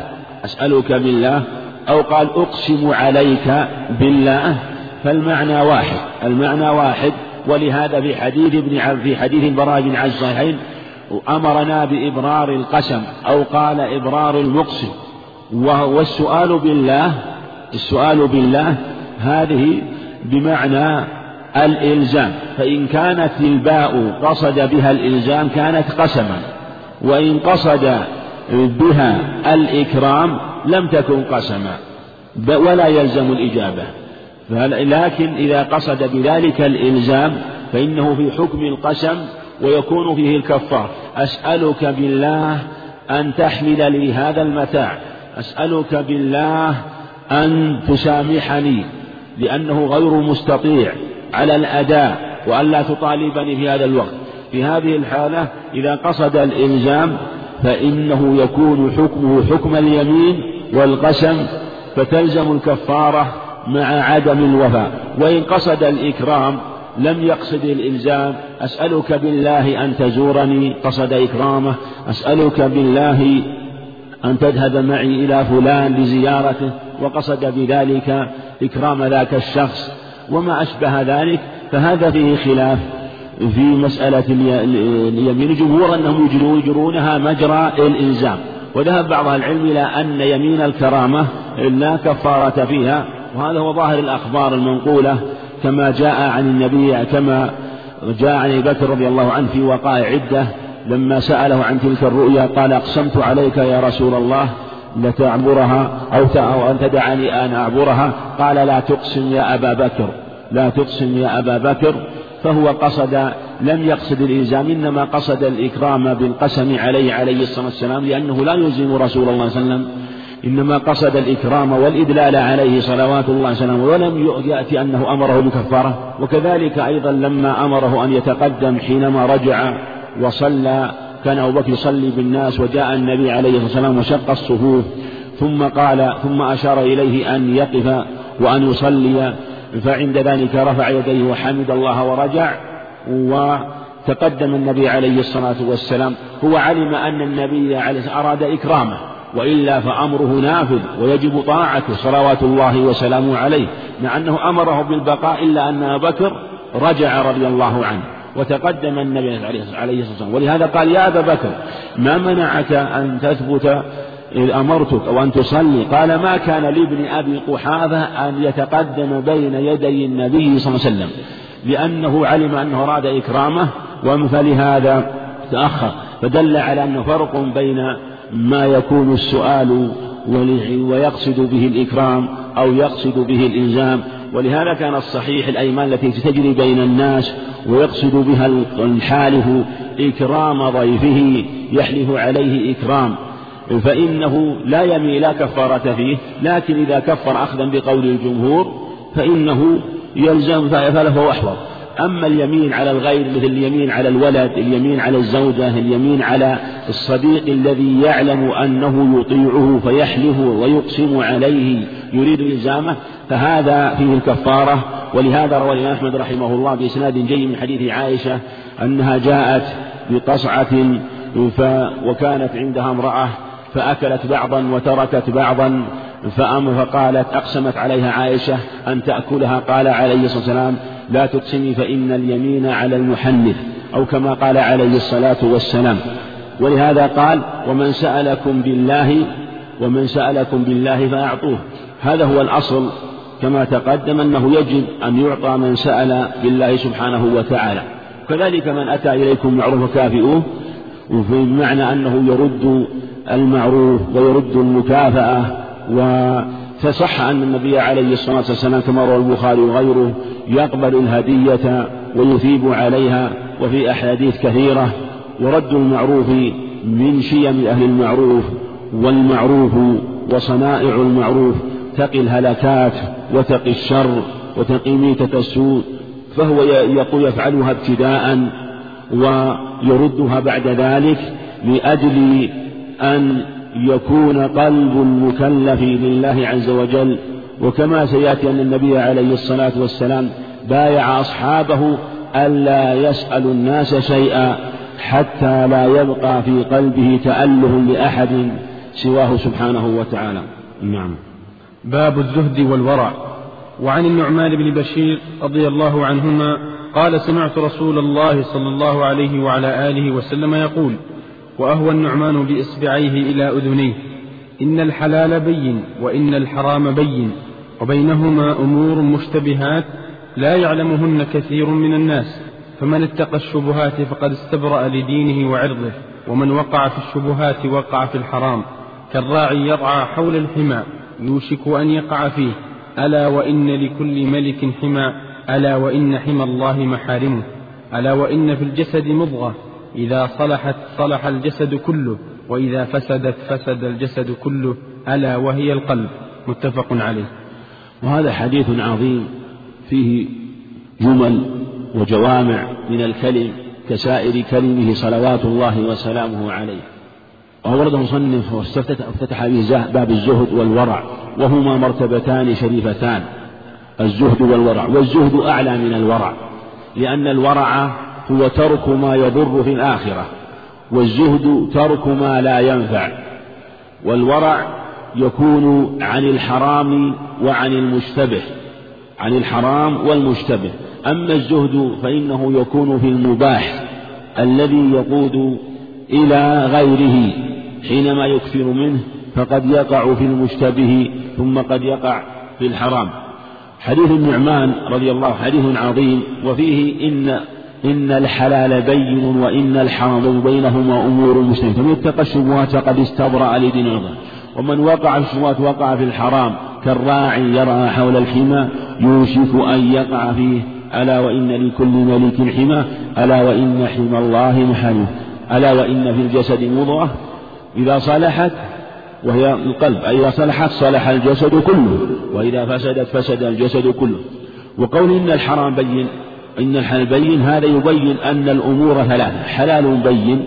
أسألك بالله أو قال أقسم عليك بالله فالمعنى واحد. المعنى واحد ولهذا في حديث ابن في حديث البراء بن عز الصحيحين أمرنا بإبرار القسم أو قال إبرار المقسم. والسؤال بالله السؤال بالله هذه بمعنى الإلزام. فإن كانت الباء قصد بها الإلزام كانت قسما. وإن قصد بها الإكرام لم تكن قسما ولا يلزم الإجابة. لكن إذا قصد بذلك الإلزام فإنه في حكم القسم ويكون فيه الكفار. أسألك بالله أن تحمل لي هذا المتاع. أسألك بالله أن تسامحني لأنه غير مستطيع على الأداء وأن لا تطالبني في هذا الوقت. في هذه الحالة إذا قصد الإلزام فإنه يكون حكمه حكم اليمين والقسم فتلزم الكفارة مع عدم الوفاء. وإن قصد الإكرام لم يقصد الإلزام أسألك بالله أن تزورني. قصد إكرامه أسألك بالله أن تذهب معي إلى فلان لزيارته. وقصد بذلك إكرام ذاك الشخص. وما أشبه ذلك فهذا فيه خلاف. في مسألة اليمين الجمهور أنهم يجرونها مجرى الإلزام. وذهب بعض العلم إلى أن يمين الكرامة لا كفارة فيها. وهذا هو ظاهر الأخبار المنقولة كما جاء عن النبي كما جاء عن أبي بكر رضي الله عنه في وقائع عدة لما سأله عن تلك الرؤيا قال أقسمت عليك يا رسول الله لتعبرها أو أن تدعني أن أعبرها. قال لا تقسم يا أبا بكر لا تقسم يا أبا بكر فهو قصد لم يقصد الإلزام إنما قصد الإكرام بالقسم عليه عليه الصلاة والسلام لأنه لا يلزم رسول الله صلى الله عليه وسلم. إنما قصد الإكرام والإدلال عليه صلوات الله وسلامه ولم يأتي أنه أمره بكفارة. وكذلك أيضا لما أمره أن يتقدم حينما رجع وصلى كان أبو بكر يصلي بالناس وجاء النبي عليه الصلاة والسلام وشق الصفوف ثم قال ثم أشار إليه أن يقف وأن يصلي. فعند ذلك رفع يديه وحمد الله ورجع وتقدم النبي عليه الصلاة والسلام. هو علم أن النبي عليه أراد إكرامه وإلا فأمره نافذ ويجب طاعته صلوات الله وسلامه عليه. مع أنه أمره بالبقاء إلا أن أبا بكر رجع رضي الله عنه وتقدم النبي عليه الصلاة والسلام. ولهذا قال يا أبا بكر ما منعك أن تثبت إذ أمرتك أو أن تصلي. قال ما كان لابن أبي قحافة أن يتقدم بين يدي النبي صلى الله عليه وسلم لأنه علم أنه أراد إكرامه فلهذا تأخر. فدل على أنه فرق بين ما يكون السؤال ويقصد به الإكرام أو يقصد به الإلزام. ولهذا كان الصحيح الأيمان التي تجري بين الناس ويقصد بها الحالف إكرام ضيفه يحلف عليه إكرام. فإنه لا يمي لا كفارة فيه لكن إذا كفر أخذا بقول الجمهور فإنه يلزم فله أحوط. أما اليمين على الغير مثل اليمين على الولد اليمين على الزوجة اليمين على الصديق الذي يعلم أنه يطيعه فيحلف ويقسم عليه يريد إلزامه فهذا فيه الكفارة. ولهذا روى الإمام أحمد رحمه الله بإسناد جيد من حديث عائشة أنها جاءت بقصعة وكانت عندها امرأة فأكلت بعضا وتركت بعضا فأم فقالت أقسمت عليها عائشة أن تأكلها. قال عليه الصلاة والسلام لا تقسمي فإن اليمين على المحنث أو كما قال عليه الصلاة والسلام. ولهذا قال ومن سألكم بالله ومن سألكم بالله فأعطوه. هذا هو الأصل كما تقدم أنه يجب أن يعطى من سأل بالله سبحانه وتعالى. كذلك من أتى إليكم معروف فكافئوه بمعنى أنه يرد المعروف ويرد المكافأة فصح أن النبي عليه الصلاة والسلام كما روى البخاري وغيره يقبل الهدية ويثيب عليها وفي أحاديث كثيرة ورد المعروف من شيم أهل المعروف والمعروف وصنائع المعروف تقي الهلكات وتقي الشر وتقي ميتة السوء فهو يقول يفعلها ابتداء ويردها بعد ذلك لأجل أن يكون قلب المكلف لله عز وجل. وكما سيأتي أن النبي عليه الصلاة والسلام بايع أصحابه ألا يسأل الناس شيئا حتى لا يبقى في قلبه تأله لأحد سواه سبحانه وتعالى. نعم. باب الزهد والورع. وعن النعمان بن بشير رضي الله عنهما قال سمعت رسول الله صلى الله عليه وعلى آله وسلم يقول وأهوى النعمان بإصبعيه إلى أذنيه. إن الحلال بين وإن الحرام بين وبينهما أمور مشتبهات لا يعلمهن كثير من الناس. فمن اتقى الشبهات فقد استبرأ لدينه وعرضه ومن وقع في الشبهات وقع في الحرام. كالراعي يرعى حول الحمى يوشك أن يقع فيه. ألا وإن لكل ملك حمى ألا وإن حمى الله محارمه. ألا وإن في الجسد مضغة إذا صلحت صلح الجسد كله وإذا فسدت فسد الجسد كله ألا وهي القلب. متفق عليه. وهذا حديث عظيم فيه جمل وجوامع من الكلم كسائر كلمه صلوات الله وسلامه عليه. وأورده مصنف وافتتح به باب الزهد والورع وهما مرتبتان شريفتان الزهد والورع. والزهد أعلى من الورع لأن الورع هو ترك ما يضر في الآخرة والزهد ترك ما لا ينفع والورع يكون عن الحرام وعن المشتبه عن الحرام والمشتبه. أما الزهد فإنه يكون في المباح الذي يقود إلى غيره حينما يكثر منه فقد يقع في المشتبه ثم قد يقع في الحرام. حديث النعمان رضي الله حديث عظيم وفيه إن إن الحلال بين وإن الحرام بينهما أمور مسلمة فمن اتقى الشبهات فقد استبرأ لدين الله. ومن وقع في الشبهات وقع في الحرام كالراعي يرى حول الحمى يوشك أن يقع فيه. ألا وإن لكل ملك حمى ألا وإن حمى الله محارمه ألا وإن في الجسد مضغة. إذا صلحت وهي القلب. أي إذا صلحت صلح الجسد كله وإذا فسدت فسد الجسد كله. وقول إن الحرام بين إن الحلال بين هذا يبين أن الأمور ثلاثة حلال بين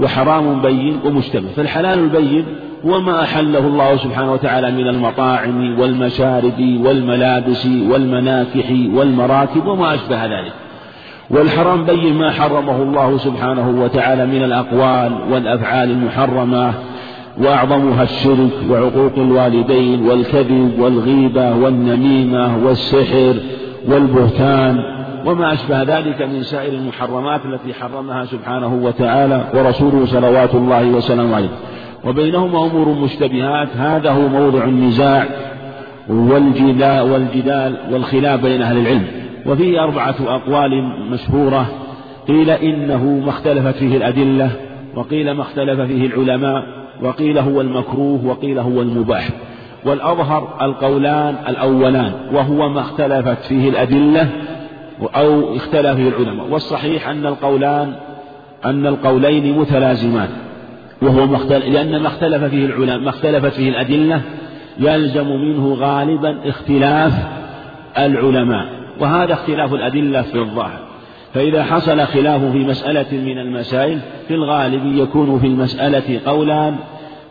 وحرام بين ومشتبه. فالحلال البين هو ما أحله الله سبحانه وتعالى من المطاعم والمشارب والملابس والمناكح والمراكب وما أشبه ذلك. والحرام بين ما حرمه الله سبحانه وتعالى من الأقوال والأفعال المحرمة وأعظمها الشرك وعقوق الوالدين والكذب والغيبة والنميمة والسحر والبهتان. وما أشبه ذلك من سائر المحرمات التي حرمها سبحانه وتعالى ورسوله صلوات الله وسلامه عليه. وبينهما أمور مشتبهات. هذا هو موضع النزاع والجدال والخلاف بين أهل العلم. وفيه أربعة أقوال مشهورة. قيل إنه ما اختلفت فيه الأدلة وقيل ما اختلف فيه العلماء وقيل هو المكروه وقيل هو المباح. والأظهر القولان الأولان وهو ما اختلفت فيه الأدلة أو اختلف العلماء. والصحيح أن القولان أن القولين متلازمان وهو ما اختلف لأن ما اختلف فيه العلماء ما اختلفت فيه الأدلة يلزم منه غالبا اختلاف العلماء. وهذا اختلاف الأدلة في الظاهر. فإذا حصل خلاف في مسألة من المسائل في الغالب يكون في المسألة قولان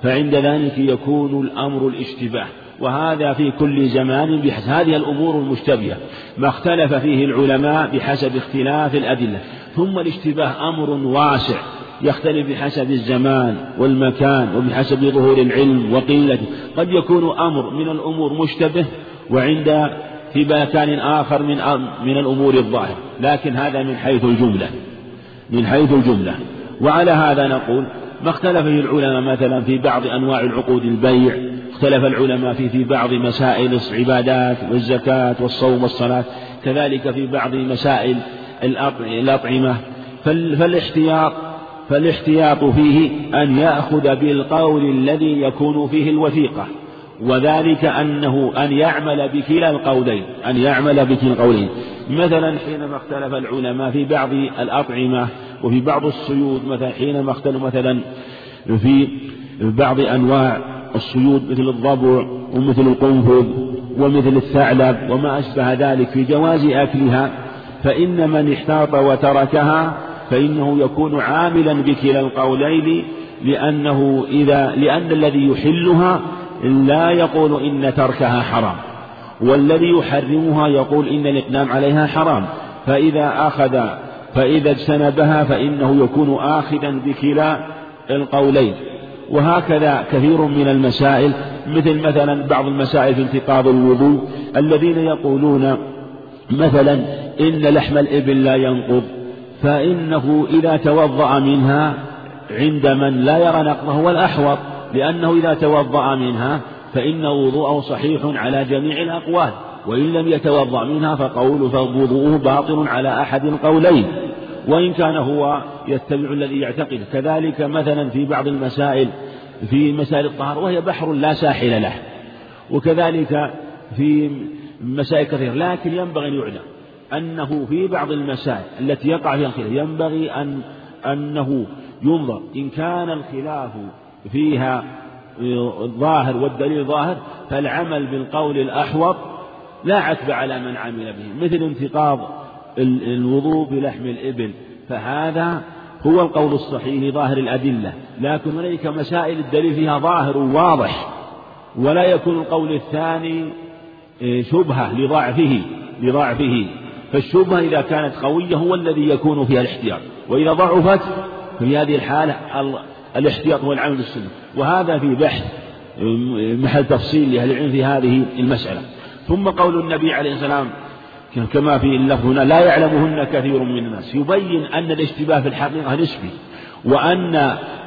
فعند ذلك يكون الأمر الاشتباه. وهذا في كل زمان بحسب هذه الأمور المشتبهة ما اختلف فيه العلماء بحسب اختلاف الأدلة. ثم الاشتباه أمر واسع يختلف بحسب الزمان والمكان وبحسب ظهور العلم وقلته قد يكون أمر من الأمور مشتبه وعند في مكان آخر من من الأمور الظاهرة لكن هذا من حيث الجملة من حيث الجملة. وعلى هذا نقول ما اختلف العلماء مثلا في بعض أنواع العقود البيع اختلف العلماء في في بعض مسائل العبادات والزكاة والصوم والصلاة كذلك في بعض مسائل الأطعمة. فالاحتياط فالاحتياط فيه أن يأخذ بالقول الذي يكون فيه الوثيقة وذلك أنه أن يعمل بكلا القولين أن يعمل بكلا القولين. مثلا حينما اختلف العلماء في بعض الأطعمة وفي بعض الصيود مثلا حينما اختلوا مثلا في بعض أنواع الصيود مثل الضبع ومثل القنفذ ومثل الثعلب وما أشبه ذلك في جواز أكلها فإن من احتاط وتركها فإنه يكون عاملا بكلا القولين لأنه إذا لأن الذي يحلها لا يقول إن تركها حرام والذي يحرمها يقول إن الإقدام عليها حرام فإذا أخذ فإذا اجتنبها فإنه يكون آخذا بكلا القولين. وهكذا كثير من المسائل مثل مثلا بعض المسائل في انتقاض الوضوء الذين يقولون مثلا إن لحم الإبل لا ينقض فإنه إذا توضأ منها عند من لا يرى نقضه هو الأحوط لأنه إذا توضأ منها فإن وضوءه صحيح على جميع الأقوال. وإن لم يتوضأ منها فقول فوضوءه باطل على أحد القولين وإن كان هو يتبع الذي يعتقد. كذلك مثلا في بعض المسائل في مسائل الطهارة وهي بحر لا ساحل له. وكذلك في مسائل كثيرة لكن ينبغي أن يعلم أنه في بعض المسائل التي يقع فيها الخلاف ينبغي أن أنه ينظر. إن كان الخلاف فيها ظاهر والدليل ظاهر فالعمل بالقول الأحوط لا عتب على من عمل به مثل انتقاض الوضوء بلحم الإبل. فهذا هو القول الصحيح لظاهر الأدلة. لكن هنالك مسائل الدليل فيها ظاهر واضح. ولا يكون القول الثاني إيه، شبهة لضعفه لضعفه. فالشبهة إذا كانت قوية هو الذي يكون فيها الاحتياط. وإذا ضعفت في هذه الحالة الاحتياط هو العمل بالسنة. وهذا في بحث محل تفصيل لأهل العلم في هذه المسألة. ثم قول النبي عليه السلام كما في اللفظ هنا لا يعلمهن كثير من الناس. يبين أن الاشتباه في الحقيقة نسبي وأن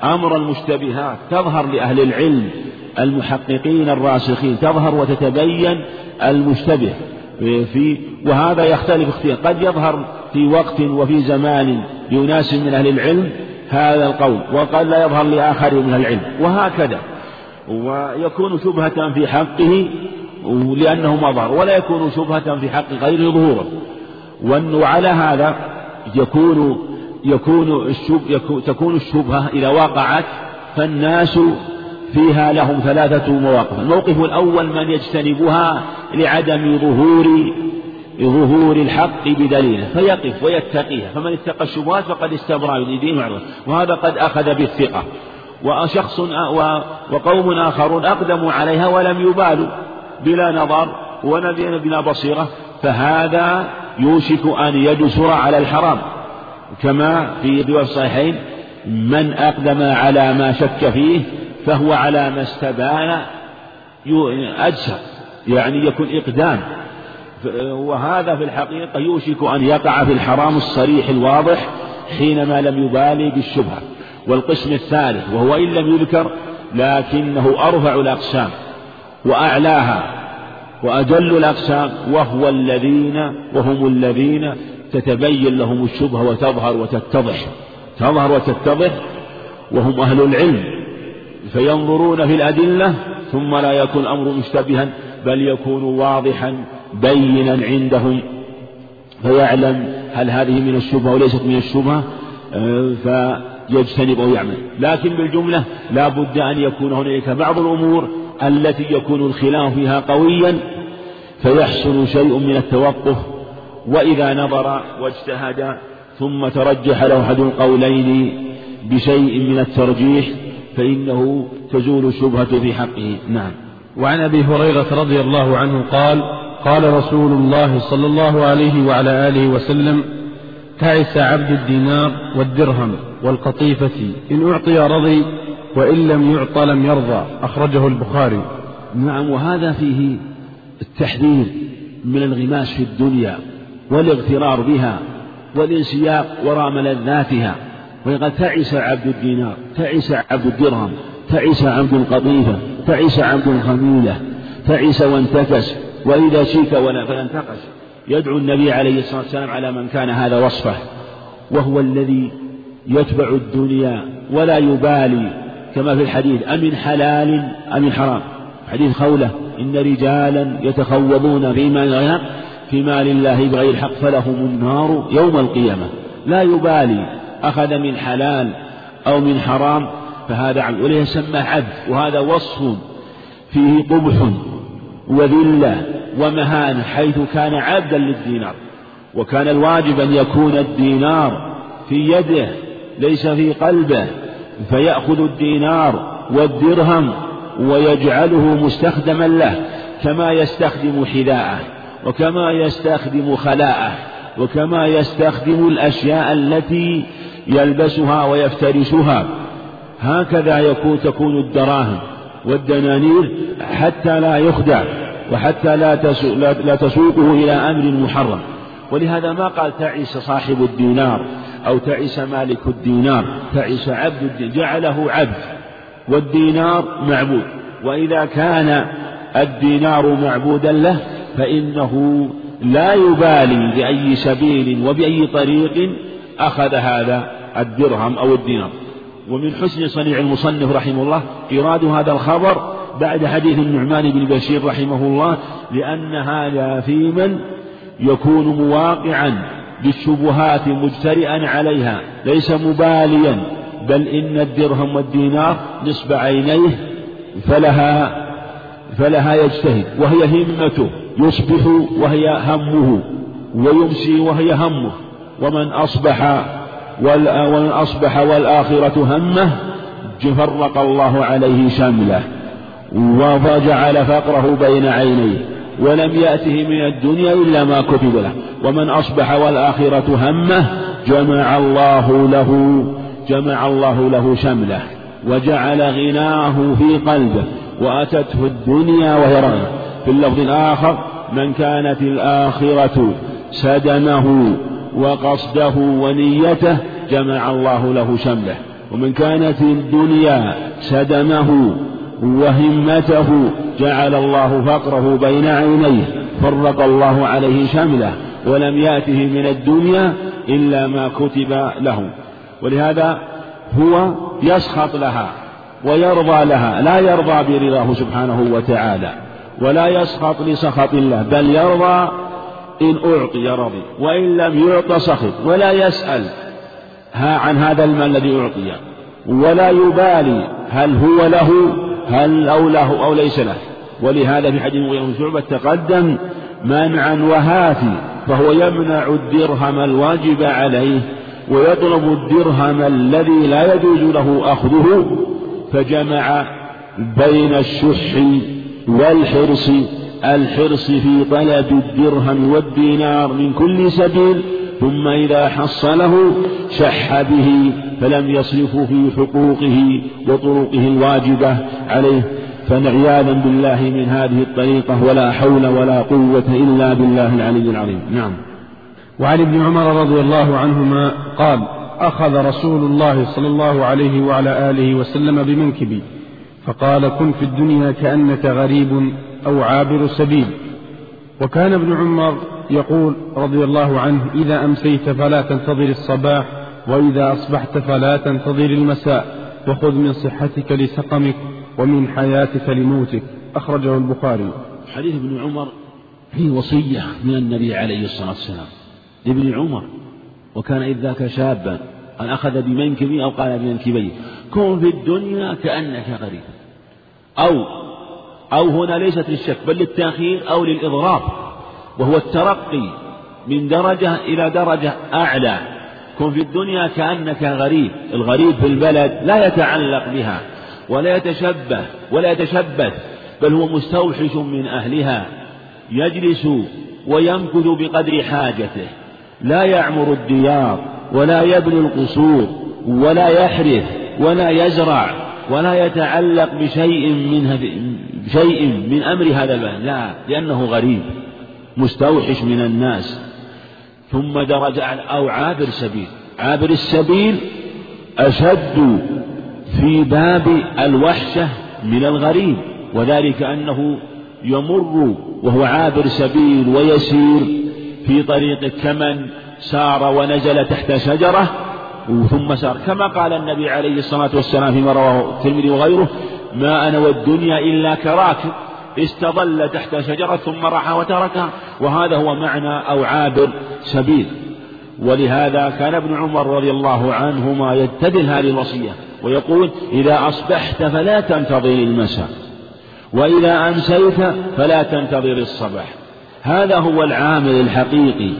أمر المشتبهات تظهر لأهل العلم المحققين الراسخين تظهر وتتبين المشتبه في وهذا يختلف اختيار قد يظهر في وقت وفي زمان لأناس من أهل العلم هذا القول وقد لا يظهر لآخر من العلم وهكذا. ويكون شبهة في حقه لأنه مظهر ولا يكون شبهة في حق غيره ظهورا وعلى هذا يكون يكون الشب يكون تكون الشبهة إذا وقعت فالناس فيها لهم ثلاثة مواقف. الموقف الأول من يجتنبها لعدم ظهور ظهور الحق بدليله فيقف ويتقيها فمن اتقى الشبهات فقد استبرأ لدينه وعرضه وهذا قد أخذ بالثقة. وشخص وقوم آخرون أقدموا عليها ولم يبالوا. بلا نظر بلا بصيرة فهذا يوشك أن يجسر على الحرام. كما في رواية الصحيحين من أقدم على ما شك فيه فهو على ما استبان أجسر يعني يكون إقدام. وهذا في الحقيقة يوشك أن يقع في الحرام الصريح الواضح حينما لم يبالي بالشبهة. والقسم الثالث وهو إن لم يذكر لكنه أرفع الأقسام. وأعلاها وأجل الأقسام وهو الذين وهم الذين تتبين لهم الشبهة وتظهر وتتضح تظهر وتتضح وهم أهل العلم فينظرون في الأدلة ثم لا يكون الأمر مشتبها بل يكون واضحا بينا عندهم فيعلم هل هذه من الشبهة وليست من الشبهة فيجتنب أو يعمل لكن بالجملة لا بد أن يكون هناك بعض الأمور التي يكون الخلاف فيها قويا فيحصل شيء من التوقف وإذا نظر واجتهد ثم ترجح له أحد القولين بشيء من الترجيح فإنه تزول الشبهة في حقه. نعم. وعن أبي هريرة رضي الله عنه قال قال رسول الله صلى الله عليه وعلى آله وسلم تعس عبد الدينار والدرهم والقطيفة إن أعطي رضي وإن لم يعط لم يرضى أخرجه البخاري. نعم وهذا فيه التحذير من الانغماس في الدنيا والاغترار بها والانسياق وراء ملذاتها وقد تعس عبد الدينار تعس عبد الدرهم تعس عبد القطيفة تعس عبد الخميلة تعس وانتكس وإذا شيك ولا فلانتقش. يدعو النبي عليه الصلاة والسلام على من كان هذا وصفه وهو الذي يتبع الدنيا ولا يبالي كما في الحديث أمن حلال أم حرام؟ حديث خولة إن رجالا يتخوضون في مال في مال الله بغير حق فلهم النار يوم القيامة. لا يبالي أخذ من حلال أو من حرام فهذا عبد وليه سماه عبد وهذا وصف فيه قبح وذلة ومهانة حيث كان عبدا للدينار وكان الواجب أن يكون الدينار في يده ليس في قلبه. فيأخذ الدينار والدرهم ويجعله مستخدما له كما يستخدم حذاءه وكما يستخدم خلاءه وكما يستخدم الأشياء التي يلبسها ويفترسها هكذا يكون تكون الدراهم والدنانير حتى لا يخدع وحتى لا, تسوقه إلى أمر محرم. ولهذا ما قال تعس صاحب الدينار. أو تعس مالك الدينار تعس عبد الدينار جعله عبد والدينار معبود وإذا كان الدينار معبودا له فإنه لا يبالي بأي سبيل وبأي طريق أخذ هذا الدرهم أو الدينار. ومن حسن صنيع المصنف رحمه الله إيراد هذا الخبر بعد حديث النعمان بن بشير رحمه الله لأن هذا في من يكون مواقعا بالشبهات مجترئا عليها ليس مباليا بل إن الدرهم والدينار نصب عينيه فلها فلها يجتهد وهي همته يصبح وهي همه ويمسي وهي همه ومن أصبح ومن أصبح والآخرة همه فرق الله عليه شمله وجعل فقره بين عينيه. ولم يأته من الدنيا إلا ما كتب له. ومن أصبح والآخرة همه جمع الله له جمع الله له شمله وجعل غناه في قلبه وأتته الدنيا وهي رغبة في اللفظ الآخر من كانت الآخرة سدمه وقصده ونيته جمع الله له شمله. ومن كانت الدنيا سدمه وهمته جعل الله فقره بين عينيه فرق الله عليه شمله ولم ياته من الدنيا إلا ما كتب له. ولهذا هو يسخط لها ويرضى لها لا يرضى برضاه سبحانه وتعالى ولا يسخط لسخط الله بل يرضى إن أعطي رضي وإن لم يعط سخط ولا يسأل ها عن هذا المال الذي أعطي ولا يبالي هل هو له هل أو له أو ليس له. ولهذا في حديث المغيرة بن شعبة تقدم منعا وهاتي فهو يمنع الدرهم الواجب عليه ويطلب الدرهم الذي لا يجوز له أخذه. فجمع بين الشح والحرص الحرص في طلب الدرهم والدينار من كل سبيل ثم إذا حصله شح به فلم يصرفه في حقوقه وطرقه الواجبة عليه فعياذا بالله من هذه الطريقة ولا حول ولا قوة إلا بالله العلي العظيم. نعم. وعن ابن عمر رضي الله عنهما قال أخذ رسول الله صلى الله عليه وعلى آله وسلم بمنكبي فقال كن في الدنيا كأنك غريب أو عابر سبيل. وكان ابن عمر يقول رضي الله عنه إذا أمسيت فلا تنتظر الصباح وإذا أصبحت فلا تنتظر المساء وخذ من صحتك لسقمك ومن حياتك لموتك. أخرجه البخاري. حديث ابن عمر فيه وصية من النبي عليه الصلاة والسلام. لابن عمر وكان إذ ذاك شابا أن أخذ بمنكبي أو قال بمنكبيه كن في الدنيا كأنك غريب. أو أو هنا ليست للشك بل للتأخير أو للإضراب. وهو الترقي من درجة إلى درجة أعلى. كن في الدنيا كأنك غريب الغريب في البلد لا يتعلق بها ولا يتشبه ولا يتشبث بل هو مستوحش من أهلها يجلس ويمكث بقدر حاجته. لا يعمر الديار ولا يبني القصور ولا يحرث ولا يزرع ولا يتعلق بشيء من بشيء من أمر هذا البلد. لا لأنه غريب. مستوحش من الناس. ثم درج أو عابر سبيل. عابر السبيل أشد في باب الوحشة من الغريب. وذلك أنه يمر وهو عابر سبيل ويسير في طريق كمن سار ونزل تحت شجرة ثم سار. كما قال النبي عليه الصلاة والسلام فيما رواه الترمذي وغيره ما أنا والدنيا إلا كراكب. استظل تحت شجرة ثم راح وتركها. وهذا هو معنى أو عابر سبيل. ولهذا كان ابن عمر رضي الله عنهما يتدل هذه الوصية ويقول إذا أصبحت فلا تنتظر المساء وإذا أمسيت فلا تنتظر الصباح. هذا هو العامل الحقيقي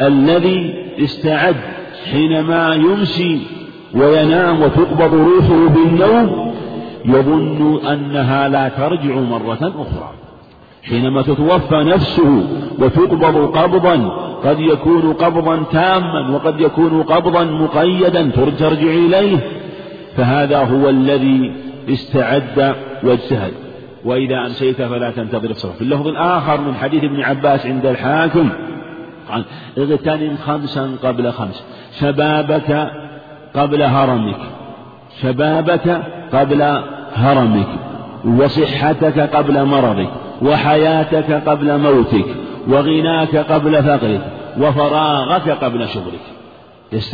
الذي استعد حينما يمسي وينام وتقبض روحه بالنوم يظن أنها لا ترجع مرة أخرى. حينما تتوفى نفسه وتقبض قبضا قد يكون قبضا تاما وقد يكون قبضا مقيدا ترجع إليه. فهذا هو الذي استعد واجتهد. وإذا أمسيت فلا تنتظر الصبح في اللفظ الآخر من حديث ابن عباس عند الحاكم قال اغتنم خمسا قبل خمس. شبابك قبل هرمك. شبابك قبل هرمك وصحتك قبل مرضك وحياتك قبل موتك وغناك قبل فقرك وفراغك قبل شغلك.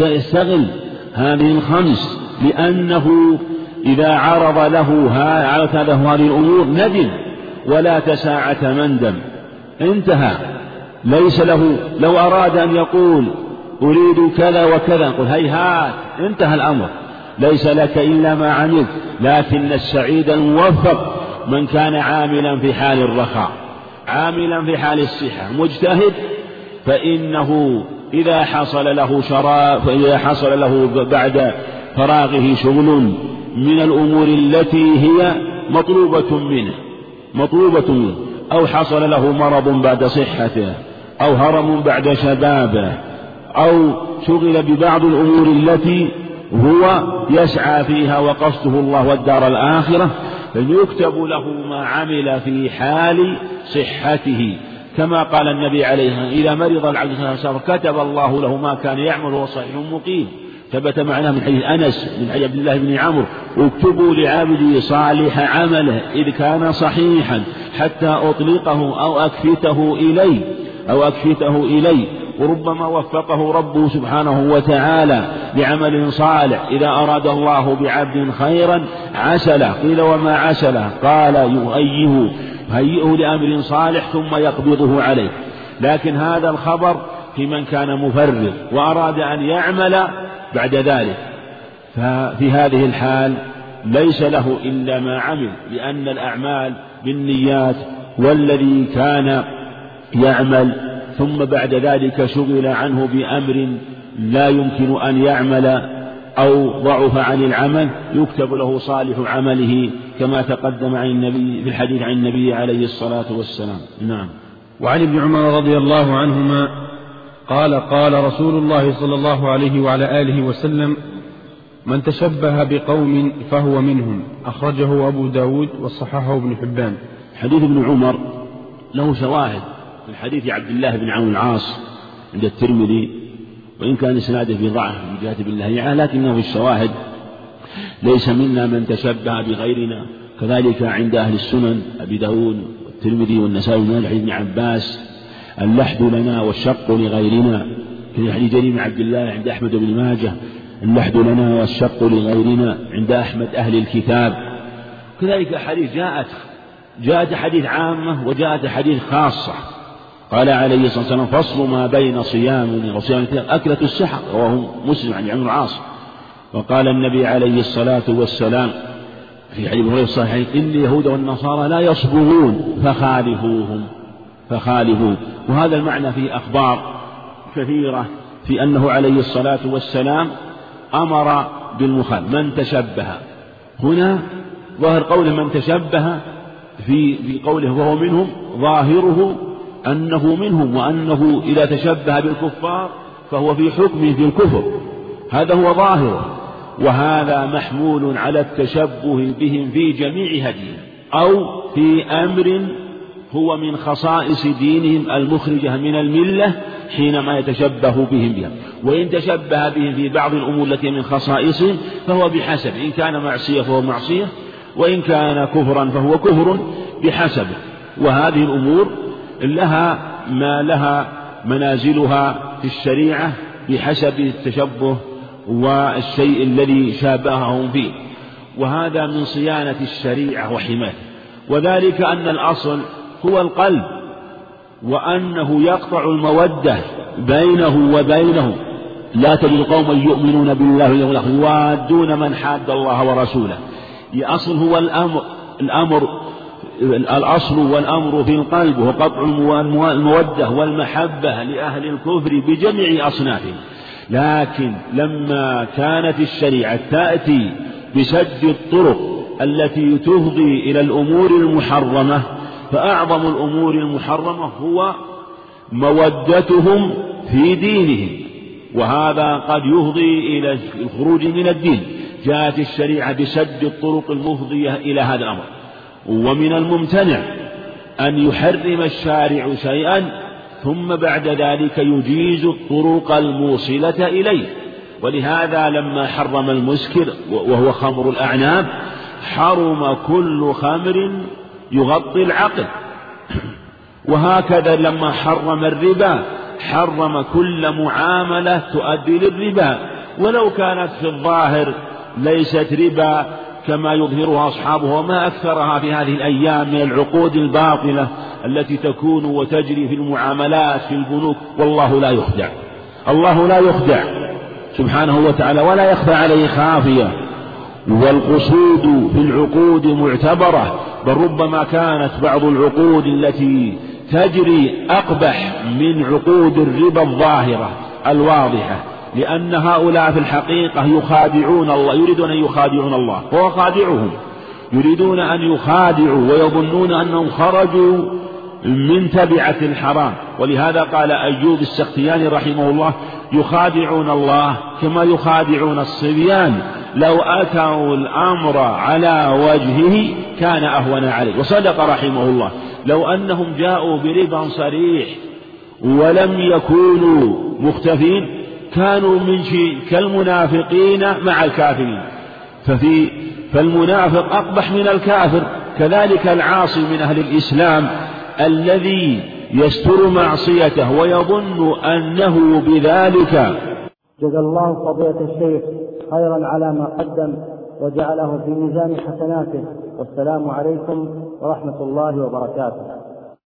يستغل هذه الخمس لأنه إذا عرض له هذه الأمور ندم ولا تساعة مندم انتهى. ليس له لو أراد أن يقول أريد كذا وكذا قل هيهات انتهى الأمر. ليس لك إلا ما عملت لكن السعيد الموفق من كان عاملا في حال الرخاء عاملا في حال الصحة مجتهد فإنه إذا حصل له شراء فإذا حصل له بعد فراغه شغل من الأمور التي هي مطلوبة منه مطلوبة منه أو حصل له مرض بعد صحته أو هرم بعد شبابه أو شغل ببعض الأمور التي هو يسعى فيها وقصده الله والدار الآخرة فيكتب له ما عمل في حال صحته. كما قال النبي عليه إذا مرض العبد صلى كتب الله له ما كان يعمل وهو صحيح مقيم. ثبت معناه من حديث أنس من حديث عبد الله بن عمرو اكتبوا لعبدي صالح عمله إذ كان صحيحا حتى أطلقه أو أكفته إلي أو أكفته إلي. وربما وفقه ربه سبحانه وتعالى لعمل صالح. إذا أراد الله بعبد خيرا عسله قيل وما عسله قال يؤيه هيئه لأمر صالح ثم يقبضه عليه. لكن هذا الخبر في من كان مفرغ وأراد أن يعمل بعد ذلك. ففي هذه الحال ليس له إلا ما عمل لأن الأعمال بالنيات والذي كان يعمل ثم بعد ذلك شغل عنه بأمر لا يمكن أن يعمل أو ضعف عن العمل يكتب له صالح عمله كما تقدم عن النبي في الحديث عن النبي عليه الصلاة والسلام. نعم. وعن ابن عمر رضي الله عنهما قال قال رسول الله صلى الله عليه وعلى آله وسلم من تشبه بقوم فهو منهم. أخرجه أبو داود وصححه ابن حبان. حديث ابن عمر له شواهد. من حديث عبد الله بن عون العاص عند الترمذي وإن كان إسناده في ضعف من جهة بالله لكنه في الشواهد ليس منا من تشبه بغيرنا. كذلك عند أهل السنن أبي داود والترمذي والنسائي من حديث ابن عباس اللحد لنا والشق لغيرنا. في حديث جرير بن عبد الله عند أحمد بن ماجه اللحد لنا والشق لغيرنا عند أحمد أهل الكتاب. كذلك حديث جاءت جاءت حديث عامة وجاءت حديث خاصة. قال عليه الصلاة والسلام فصل ما بين صيام وصيام أكلة السحر رواه مسلم عن عمرو العاص. وقال النبي عليه الصلاة والسلام في حديث هريرة الصحيح إن اليهود والنصارى لا يصبغون فخالفوهم فخالفوا وهذا المعنى فيه أخبار كثيرة في أنه عليه الصلاة والسلام أمر بالمخالف من تشبه. هنا ظاهر قوله من تشبه في في قوله وهو منهم ظاهره أنه منهم وأنه إذا تشبه بالكفار فهو في حكمه في الكفر. هذا هو ظاهره وهذا محمول على التشبه بهم في جميع هديهم أو في أمر هو من خصائص دينهم المخرجة من الملة حينما يتشبه بهم بها. وإن تشبه بهم في بعض الأمور التي من خصائصهم فهو بحسب إن كان معصية فهو معصية وإن كان كفرا فهو كفر بحسبه وهذه الأمور لها ما لها منازلها في الشريعة بحسب التشبه والشيء الذي شابههم فيه. وهذا من صيانة الشريعة وحماية. وذلك أن الأصل هو القلب وأنه يقطع المودة بينه وبينه. لا تجد قوما يؤمنون بالله واليوم الآخر يوادون من حاد الله ورسوله. الأصل هو الأمر الأمر الأصل والأمر في القلب هو قطع المودة والمحبة لأهل الكفر بجميع أصنافهم. لكن لما كانت الشريعة تأتي بسد الطرق التي تفضي إلى الأمور المحرمة فأعظم الأمور المحرمة هو مودتهم في دينهم وهذا قد يفضي إلى الخروج من الدين. جاءت الشريعة بسد الطرق المفضية إلى هذا الأمر. ومن الممتنع أن يحرم الشارع شيئا ثم بعد ذلك يجيز الطرق الموصلة إليه. ولهذا لما حرم المسكر وهو خمر الأعناب حرم كل خمر يغطي العقل وهكذا لما حرم الربا حرم كل معاملة تؤدي للربا. ولو كانت في الظاهر ليست ربا كما يظهرها أصحابه وما أكثرها في هذه الأيام من العقود الباطلة التي تكون وتجري في المعاملات في البنوك. والله لا يخدع. الله لا يخدع. سبحانه وتعالى ولا يخفى عليه خافية. والقصود في العقود معتبرة. بل ربما كانت بعض العقود التي تجري أقبح من عقود الربا الظاهرة الواضحة. لأن هؤلاء في الحقيقة يخادعون الله يريدون أن يخادعون الله هو خادعهم. يريدون أن يخادعوا ويظنون أنهم خرجوا من تبعة الحرام. ولهذا قال أيوب السختياني رحمه الله يخادعون الله كما يخادعون الصبيان. لو أتوا الأمر على وجهه كان أهون عليه. وصدق رحمه الله لو أنهم جاءوا بربا صريح ولم يكونوا مختفين كانوا من شيء كالمنافقين مع الكافرين. ففي فالمنافق أقبح من الكافر كذلك العاصي من أهل الإسلام الذي يستر معصيته ويظن أنه بذلك. جزا الله فضيلة الشيخ خيرا على ما قدم وجعله في ميزان حسناته. والسلام عليكم ورحمة الله وبركاته.